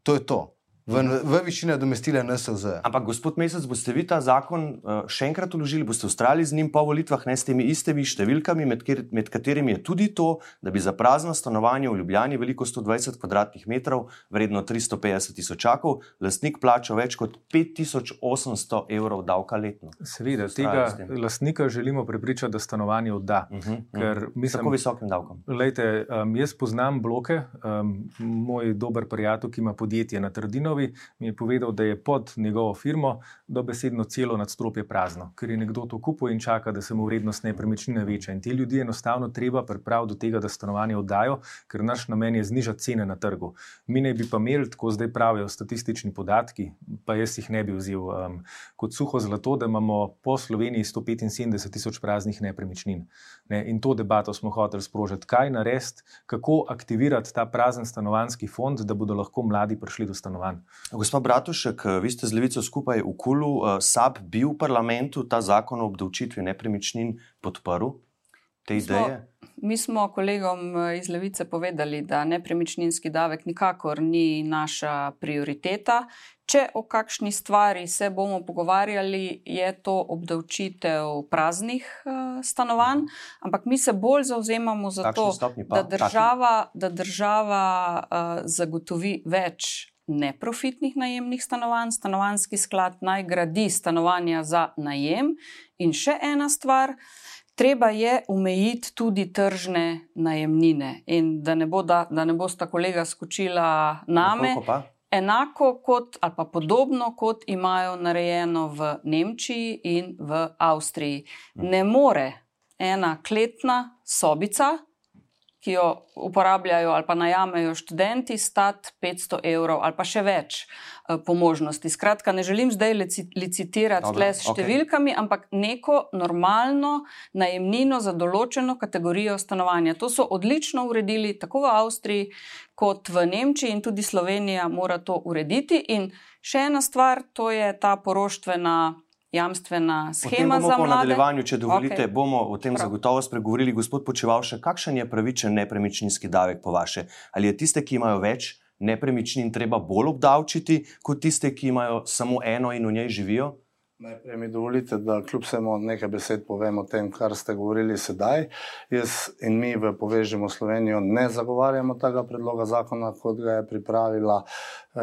To je to. V, v višini nadomestila NSZ. Ampak, gospod Mesec, boste vi ta zakon uh, še enkrat uložili, boste ustrajali z njim po volitvah, ne s temi istimi številkami, med, kjer, med katerimi je tudi to, da bi za prazno stanovanje v Ljubljani, veliko 120 km2, vredno 350 tisočakov, lastnik plačal več kot 5800 evrov davka letno. Seveda, tega lastnika želimo prepričati, da stanovanje odda. Uh -huh, uh -huh. Tako visokim davkom. Lejte, um, jaz poznam bloke, um, moj dober prijatelj, ki ima podjetje na Trdinovi, mi je povedal, da je pod njegovo firmo dobesedno celo nadstropje prazno, ker je nekdo to kupil in čaka, da se mu vrednost nepremičnine veča. In te ljudi enostavno treba pripraviti do tega, da stanovanje oddajo, ker naš namen je znižati cene na trgu. Mi ne bi pa imeli, tako zdaj pravijo statistični podatki, pa jaz jih ne bi vzel um, kot suho zlato, da imamo po Sloveniji 175 tisoč praznih nepremičnin. Ne? In to debato smo hoteli sprožiti. Kaj narediti, kako aktivirati ta prazen stanovanski fond, da bodo lahko mladi prišli do stanovanj. Gospod Bratušek, vi ste z Levico skupaj v Kulu, eh, SAP bi v parlamentu ta zakon o obdavčitvi nepremičnin podprl? Te ideje? Mi smo kolegom eh, iz Levice povedali, da nepremičninski davek nikakor ni naša prioriteta. Če o kakšni stvari se bomo pogovarjali, je to obdavčitev praznih uh, stanovanj, ampak mi se bolj zauzemamo za to, da država, da država uh, zagotovi več neprofitnih najemnih stanovanj, stanovanski sklad naj gradi stanovanja za najem. In še ena stvar, treba je omejiti tudi tržne najemnine. In da ne bo, da, da ne bo sta kolega skočila name enako kot ali pa podobno kot imajo narejeno v Nemčiji in v Avstriji. Ne more ena kletna sobica, ki jo uporabljajo ali pa najamejo študenti, stati 500 evrov ali pa še več eh, po možnosti. Skratka, ne želim zdaj licitirati Dobre, s številkami, okay. ampak neko normalno najemnino za določeno kategorijo stanovanja. To so odlično uredili tako v Avstriji kot v Nemčiji in tudi Slovenija mora to urediti. In še ena stvar, to je ta poroštvena jamstvena schema za mlade. Po nadaljevanju, če dovolite, okay. bomo o tem Prav. zagotovo spregovorili. Gospod Počevalše, kakšen je pravičen nepremičninski davek po vaše? Ali je tiste, ki imajo več nepremičnin, treba bolj obdavčiti, kot tiste, ki imajo samo eno in v njej živijo? Najprej mi dovolite, da kljub vsemu nekaj besed povem o tem, kar ste govorili sedaj. Jaz in mi v Povežimo Slovenijo ne zagovarjamo tega predloga zakona, kot ga je pripravila eh,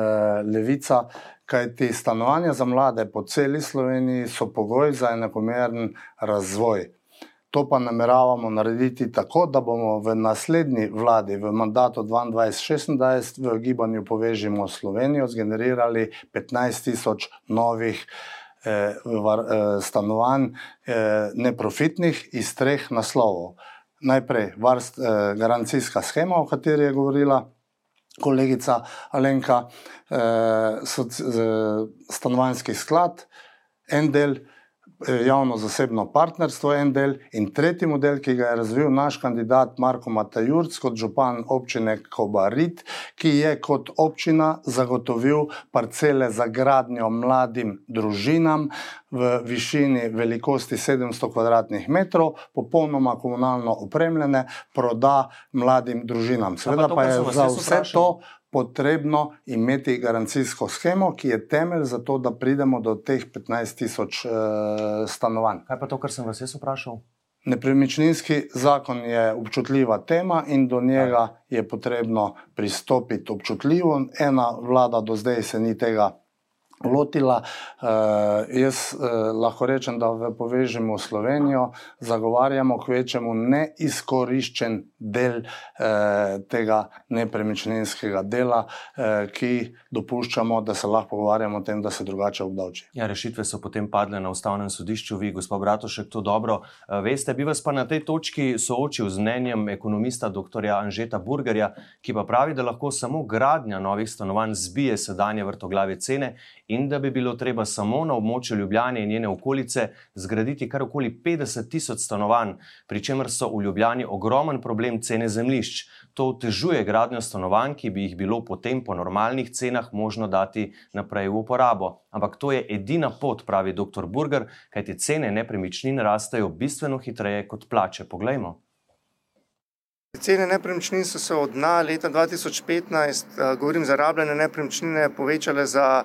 Levica, kajti stanovanja za mlade po celi Sloveniji so pogoj za enakomeren razvoj. To pa nameravamo narediti tako, da bomo v naslednji vladi, v mandatu 2022-2026, v gibanju Povežimo Slovenijo, zgenerirali 15 tisoč novih. Eh, eh, stanovanj eh, neprofitnih iz treh naslovov. Najprej varst, garancijska schema, o kateri je govorila kolegica Alenka, stanovanjski sklad, en del Eh, javno-zasebno partnerstvo, en del, in tretji model, ki ga je razvil naš kandidat Marko Matajurc kot župan občine Kobarit, ki je kot občina zagotovil parcele za gradnjo mladim družinam v višini velikosti 700 km2, popolnoma komunalno opremljene, proda mladim družinam. Seveda pa je za vse to potrebno imeti garancijsko schemo, ki je temelj za to, da pridemo do teh 15 tisoč uh, stanovanj. Kaj pa to, kar sem vas jaz vprašal? Nepremičninski zakon je občutljiva tema in do njega je potrebno pristopiti občutljivo. Ena vlada do zdaj se ni tega lotila. Uh, jaz uh, lahko rečem, da v Povežemo Slovenijo zagovarjamo k večjemu neizkoriščen del uh, tega nepremičninskega dela, uh, ki dopuščamo, da se lahko pogovarjamo o tem, da se drugače obdavči. Ja, rešitve so potem padle na ustavnem sodišču, vi, gospod Bratošek, to dobro uh, veste. Bi vas pa na tej točki soočil z mnenjem ekonomista dr. Anžeta Burgerja, ki pa pravi, da lahko samo gradnja novih stanovanj zbije sedanje vrtoglave cene in da bi bilo treba samo na območju Ljubljane in njene okolice zgraditi kar okoli 50 tisoč stanovanj, pri čemer so v Ljubljani ogromen problem cene zemljišč. To otežuje gradnjo stanovanj, ki bi jih bilo potem po normalnih cenah možno dati naprej v uporabo. Ampak to je edina pot, pravi dr. Burger, kajti cene nepremičnin rastejo bistveno hitreje kot plače. Poglejmo. Cene nepremičnin so se od dna leta 2015, govorim za rabljene nepremičnine, povečale za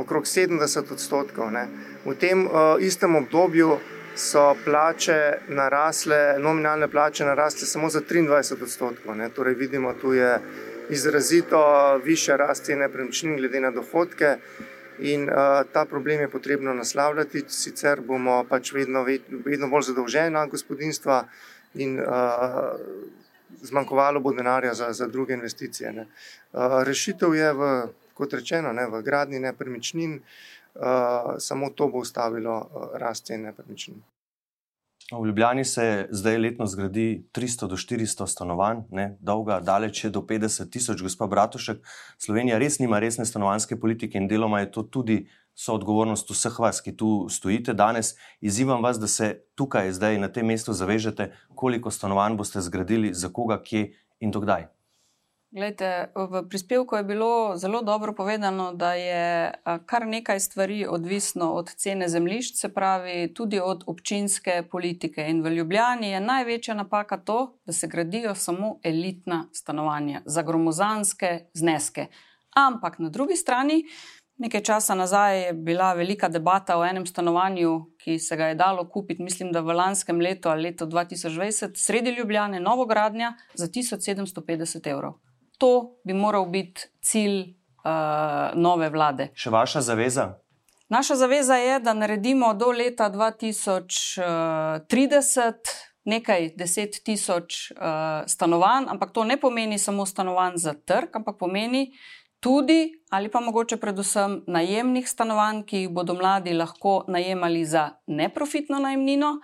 okrog 70 odstotkov. Ne. V tem istem obdobju so plače narasle, nominalne plače narasle samo za 23 odstotkov. Ne. Torej vidimo, tu je izrazito više rasti nepremičnin glede na dohodke. In uh, ta problem je potrebno naslavljati, sicer bomo pač vedno, vedno bolj zadolžena gospodinstva in uh, zmanjkovalo bo denarja za, za druge investicije. Uh, rešitev je, v, kot rečeno, ne, v gradni nepremičnin, uh, samo to bo ustavilo uh, rast cen nepremičnin. V Ljubljani se zdaj letno zgradi 300 do 400 stanovanj, ne, dolga, daleč je do 50 tisoč, gospod Bratušek. Slovenija res nima resne stanovanske politike in deloma je to tudi soodgovornost vseh vas, ki tu stojite danes. Izivam vas, da se tukaj, zdaj na tem mestu, zavežete, koliko stanovanj boste zgradili, za koga, kje in dokdaj. Glejte, v prispevku je bilo zelo dobro povedano, da je kar nekaj stvari odvisno od cene zemljišč, se pravi tudi od občinske politike. In v Ljubljani je največja napaka to, da se gradijo samo elitna stanovanja za gromozanske zneske. Ampak na drugi strani, nekaj časa nazaj je bila velika debata o enem stanovanju, ki se ga je dalo kupiti, mislim, da v lanskem letu ali letu 2020, sredi Ljubljane, novogradnja za 1750 evrov to bi moral biti cilj uh, nove vlade. Še vaša zaveza? Naša zaveza je, da naredimo do leta 2030 nekaj deset tisoč uh, stanovanj, ampak to ne pomeni samo stanovanj za trg, ampak pomeni tudi ali pa mogoče predvsem najemnih stanovanj, ki jih bodo mladi lahko najemali za neprofitno najemnino,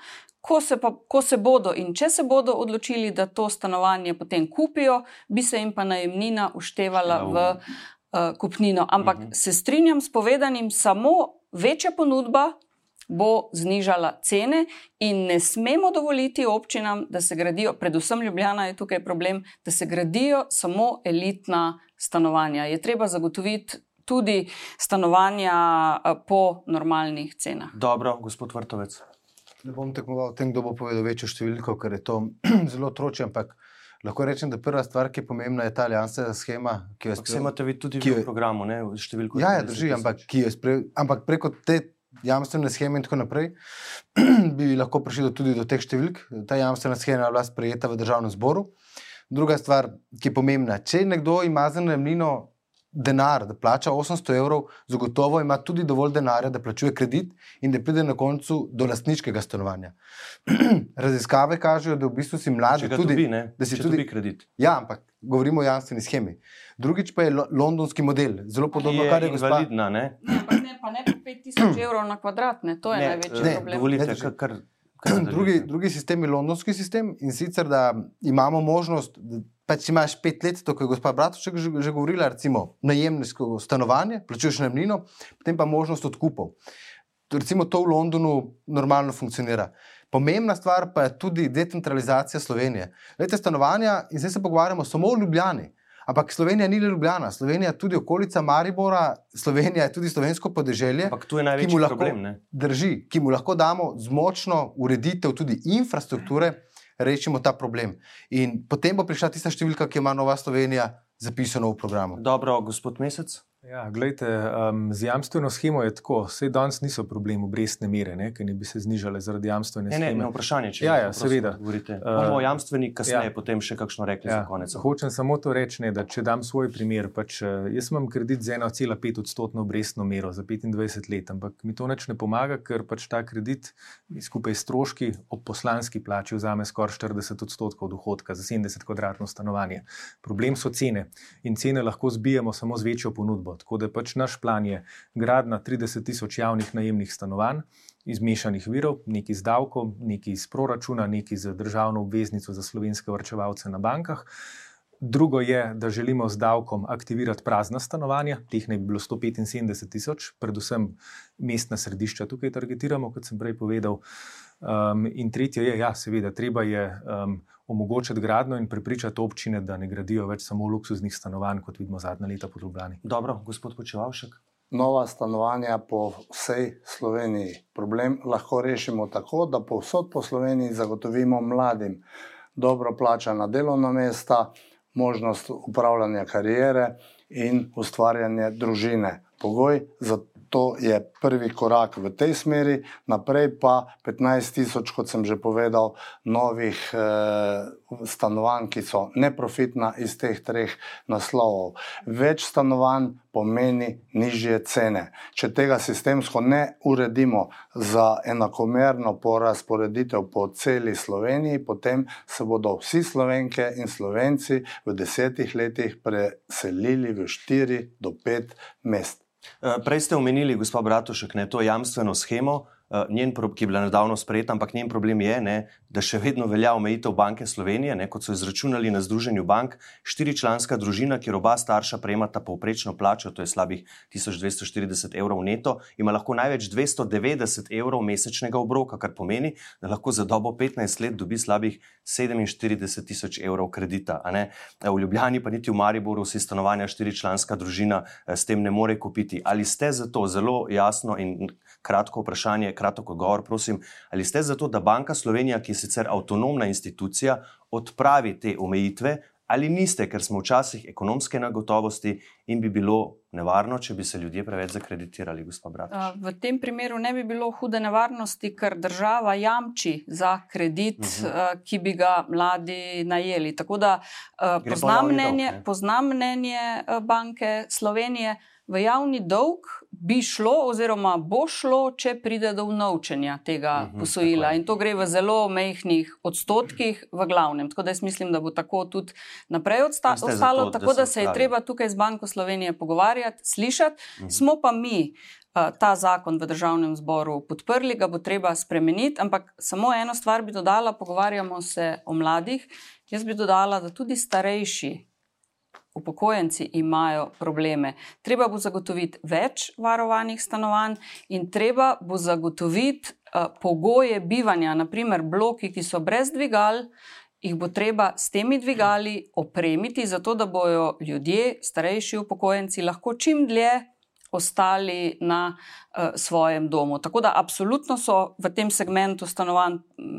Ko se, pa, ko se bodo in če se bodo odločili, da to stanovanje potem kupijo, bi se jim pa najemnina uštevala v uh, kupnino. Ampak uh mhm. -huh. se strinjam s povedanim, samo večja ponudba bo znižala cene in ne smemo dovoliti občinam, da se gradijo, predvsem Ljubljana je tukaj problem, da se gradijo samo elitna stanovanja. Je treba zagotoviti. Tudi stanovanja eh, po normalnih cenah. Dobro, gospod Vrtovec. Ne bom tekmoval tem, kdo bo povedal večjo številko, ker je to zelo troče, ampak lahko rečem, da prva stvar, ki je pomembna, je ta alijansna schema. Vse imate vi tudi v programu, ne številko. Ja, ja drži, ampak, spre, ampak preko te jamstvene scheme in tako naprej bi lahko prišli do, tudi do teh številk. Ta jamstvena schema je bila sprejeta v državnem zboru. Druga stvar, ki je pomembna, če nekdo ima za najemnino denar, da plača 800 evrov, zagotovo ima tudi dovolj denarja, da plačuje kredit in da pride na koncu do lastniškega stanovanja. Raziskave kažejo, da v bistvu si mladi tudi, dobi, da si tudi kredit. Ja, ampak govorimo o jamstveni schemi. Drugič pa je lo londonski model, zelo podobno, je kar je invalidna. Ne? Ne, pa ne pa 5000 evrov na kvadrat, ne? to je ne, največji ne, problem. Dovolite, ne, kar, kar drugi, drugi sistem je londonski sistem in sicer, da imamo možnost. Da pa če imaš pet let, to je gospod Bratušek že, že govorila, recimo najemniško stanovanje, plačuješ najemnino, potem pa možnost odkupov. Recimo to v Londonu normalno funkcionira. Pomembna stvar pa je tudi decentralizacija Slovenije. Lete stanovanja in zdaj se pogovarjamo samo o Ljubljani. Ampak Slovenija ni le Ljubljana, Slovenija je tudi okolica Maribora, Slovenija je tudi slovensko podeželje. Ampak tu je največji lahko, problem. Ne? Drži, ki mu lahko damo z močno ureditev tudi infrastrukture rešimo ta problem. In potem bo prišla tista številka, ki ima Nova Slovenija zapisano v programu. Dobro, gospod Mesec. Ja, gledajte, um, z jamstveno schemo je tako, vse danes niso problem obrestne mere, ne, ki ne bi se znižale zaradi jamstvene scheme. Ne, ne, vprašanje, če ja, ja, seveda. govorite. Bomo uh, jamstveni kasneje, ja. potem še kakšno rekli ja, za konec. Hočem samo to reči, ne, da če dam svoj primer, pač, uh, jaz imam kredit z 1,5 odstotno obrestno mero za 25 let, ampak mi to neč ne pomaga, ker pač ta kredit skupaj s stroški ob poslanski plači vzame skoraj 40 odstotkov dohodka za 70 kvadratno stanovanje. Problem so cene in cene lahko zbijamo samo z večjo ponudbo. Tako da pač naš plan je gradna 30 tisoč javnih najemnih stanovanj iz mešanih virov, nekaj iz davkov, nekaj iz proračuna, nekaj iz državno obveznico za slovenske vrčevalce na bankah. Drugo je, da želimo z davkom aktivirati prazna stanovanja, teh naj bi bilo 175 tisoč, predvsem mestna središča tukaj targetiramo, kot sem prej povedal. Um, in tretje je, ja, seveda, treba je um, omogočiti gradno in prepričati občine, da ne gradijo več samo luksuznih stanovanj, kot vidimo zadnja leta po Ljubljani. Dobro, gospod Počevalšek. Nova stanovanja po vsej Sloveniji. Problem lahko rešimo tako, da povsod po Sloveniji zagotovimo mladim dobro plačana delovna mesta, možnost upravljanja karijere in ustvarjanje družine. Pogoj za to je prvi korak v tej smeri, naprej pa 15 tisoč, kot sem že povedal, novih eh, stanovanj, ki so neprofitna iz teh treh naslovov. Več stanovanj pomeni nižje cene. Če tega sistemsko ne uredimo za enakomerno porazporeditev po celi Sloveniji, potem se bodo vsi slovenke in slovenci v desetih letih preselili v štiri do pet mest. Eh, prej ste omenili, gospod Bratušek, ne, to jamstveno schemo, njen, ki je bila nedavno sprejeta, ampak njen problem je, ne, da še vedno velja omejitev Banke Slovenije, ne, kot so izračunali na Združenju bank, štiričlanska družina, kjer oba starša prejmata povprečno plačo, to je slabih 1240 evrov neto, ima lahko največ 290 evrov mesečnega obroka, kar pomeni, da lahko za dobo 15 let dobi slabih 47 tisoč evrov kredita. Eh, v Ljubljani, pa niti v Mariboru, si stanovanja štiričlanska družina eh, s tem ne more kupiti. Ali ste za to zelo jasno in kratko vprašanje, kratek odgovor, prosim. Ali ste za to, da Banka Slovenija, ki je sicer avtonomna institucija, odpravi te omejitve, ali niste, ker smo včasih ekonomske nagotovosti in bi bilo nevarno, če bi se ljudje preveč zakreditirali, gospod Brat? V tem primeru ne bi bilo hude nevarnosti, ker država jamči za kredit, uh mhm. -huh. ki bi ga mladi najeli. Tako da poznam mnenje, poznam mnenje Banke Slovenije v javni dolg bi šlo, oziroma bo šlo, če pride do unovčenja tega uh mhm, posojila. In to gre v zelo mehkih odstotkih, v glavnem. Tako da jaz mislim, da bo tako tudi naprej ostalo, to, tako da, da se je treba tukaj z Banko Slovenije pogovarjati, slišati. Uh mhm. Smo pa mi. Ta zakon v državnem zboru podprli, ga bo treba spremeniti, ampak samo eno stvar bi dodala, pogovarjamo se o mladih. Jaz bi dodala, da tudi starejši upokojenci imajo probleme. Treba bo zagotoviti več varovanih stanovanj in treba bo zagotoviti uh, pogoje bivanja, naprimer bloki, ki so brez dvigal. Ih bo treba s temi dvigali opremiti, zato da bodo ljudje, starejši upokojenci, lahko čim dlje ostali na uh, svojem domu. Tako da, absolutno so v tem segmentu stanovanj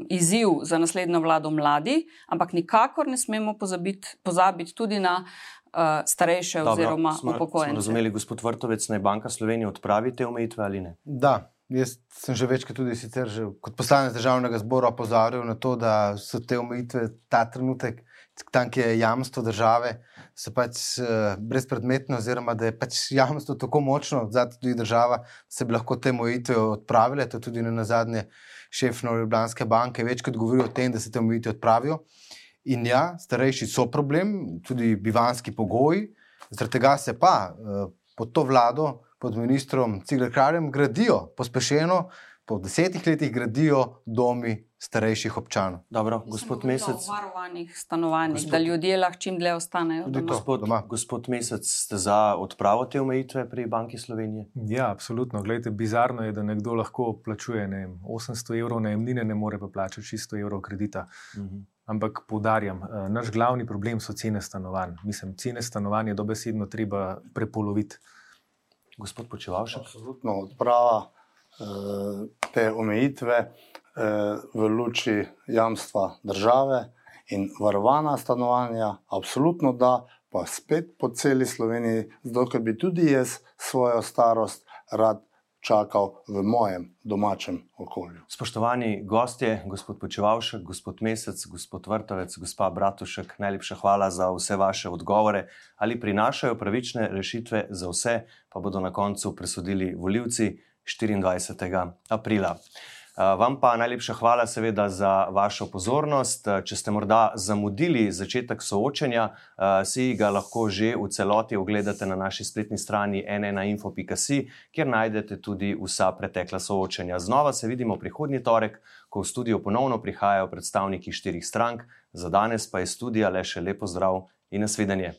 izziv za naslednjo vlado mladi, ampak nikakor ne smemo pozabiti, pozabiti tudi na uh, uh, starejše Dobro, oziroma upokojence. Razumeli, gospod Vrtovec, naj Banka Slovenije odpravi te omejitve ali ne? Da. Jaz sem že večkrat tudi sicer, že kot poslanec državnega zbora opozoril na to, da so te omejitve ta trenutek, tam, ki je jamstvo države, so pač uh, brezpredmetne, oziroma da je pač jamstvo tako močno, da tudi država se bi lahko te omejitve odpravile. To je tudi na zadnje šef Nove Ljubljanske banke večkrat govoril o tem, da se te omejitve odpravijo. In ja, starejši so problem, tudi bivanski pogoji, zaradi tega se pa uh, pod to vlado, pod ministrom Cigler-Kraljem, gradijo pospešeno, po desetih letih gradijo domi starejših občanov. Dobro, gospod Mesec. V varovanih stanovanjih, gospod, da ljudje lahko čim dlje ostanejo. Tudi to, gospod, doma. gospod Mesec, ste za odpravo te omejitve pri Banki Slovenije? Ja, absolutno. Glejte, bizarno je, da nekdo lahko plačuje ne vem, 800 evrov najemnine, ne more pa plačati 600 evrov kredita. Mhm. Ampak poudarjam, eh, naš glavni problem so cene stanovanj. Mislim, cene stanovanj je dobesedno treba prepoloviti. Gospod Počevalšek. Absolutno odprava eh, te omejitve eh, v luči jamstva države in varovana stanovanja, absolutno da, pa spet po celi Sloveniji, zato ker bi tudi jaz svojo starost rad čakal v mojem domačem okolju. Spoštovani gostje, gospod Počevalšek, gospod Mesec, gospod Vrtovec, gospa Bratušek, najlepša hvala za vse vaše odgovore. Ali prinašajo pravične rešitve za vse, pa bodo na koncu presodili voljivci 24. aprila. Eh, vam pa najlepša hvala, seveda, za vašo pozornost. Eh, če ste morda zamudili začetek soočenja, eh, si ga lahko že v celoti ogledate na naši spletni strani nnainfo.si, kjer najdete tudi vsa pretekla soočenja. Znova se vidimo prihodnji torek, ko v studio ponovno prihajajo predstavniki štirih strank. Za danes pa je studija le še lepo zdrav in nasvidenje.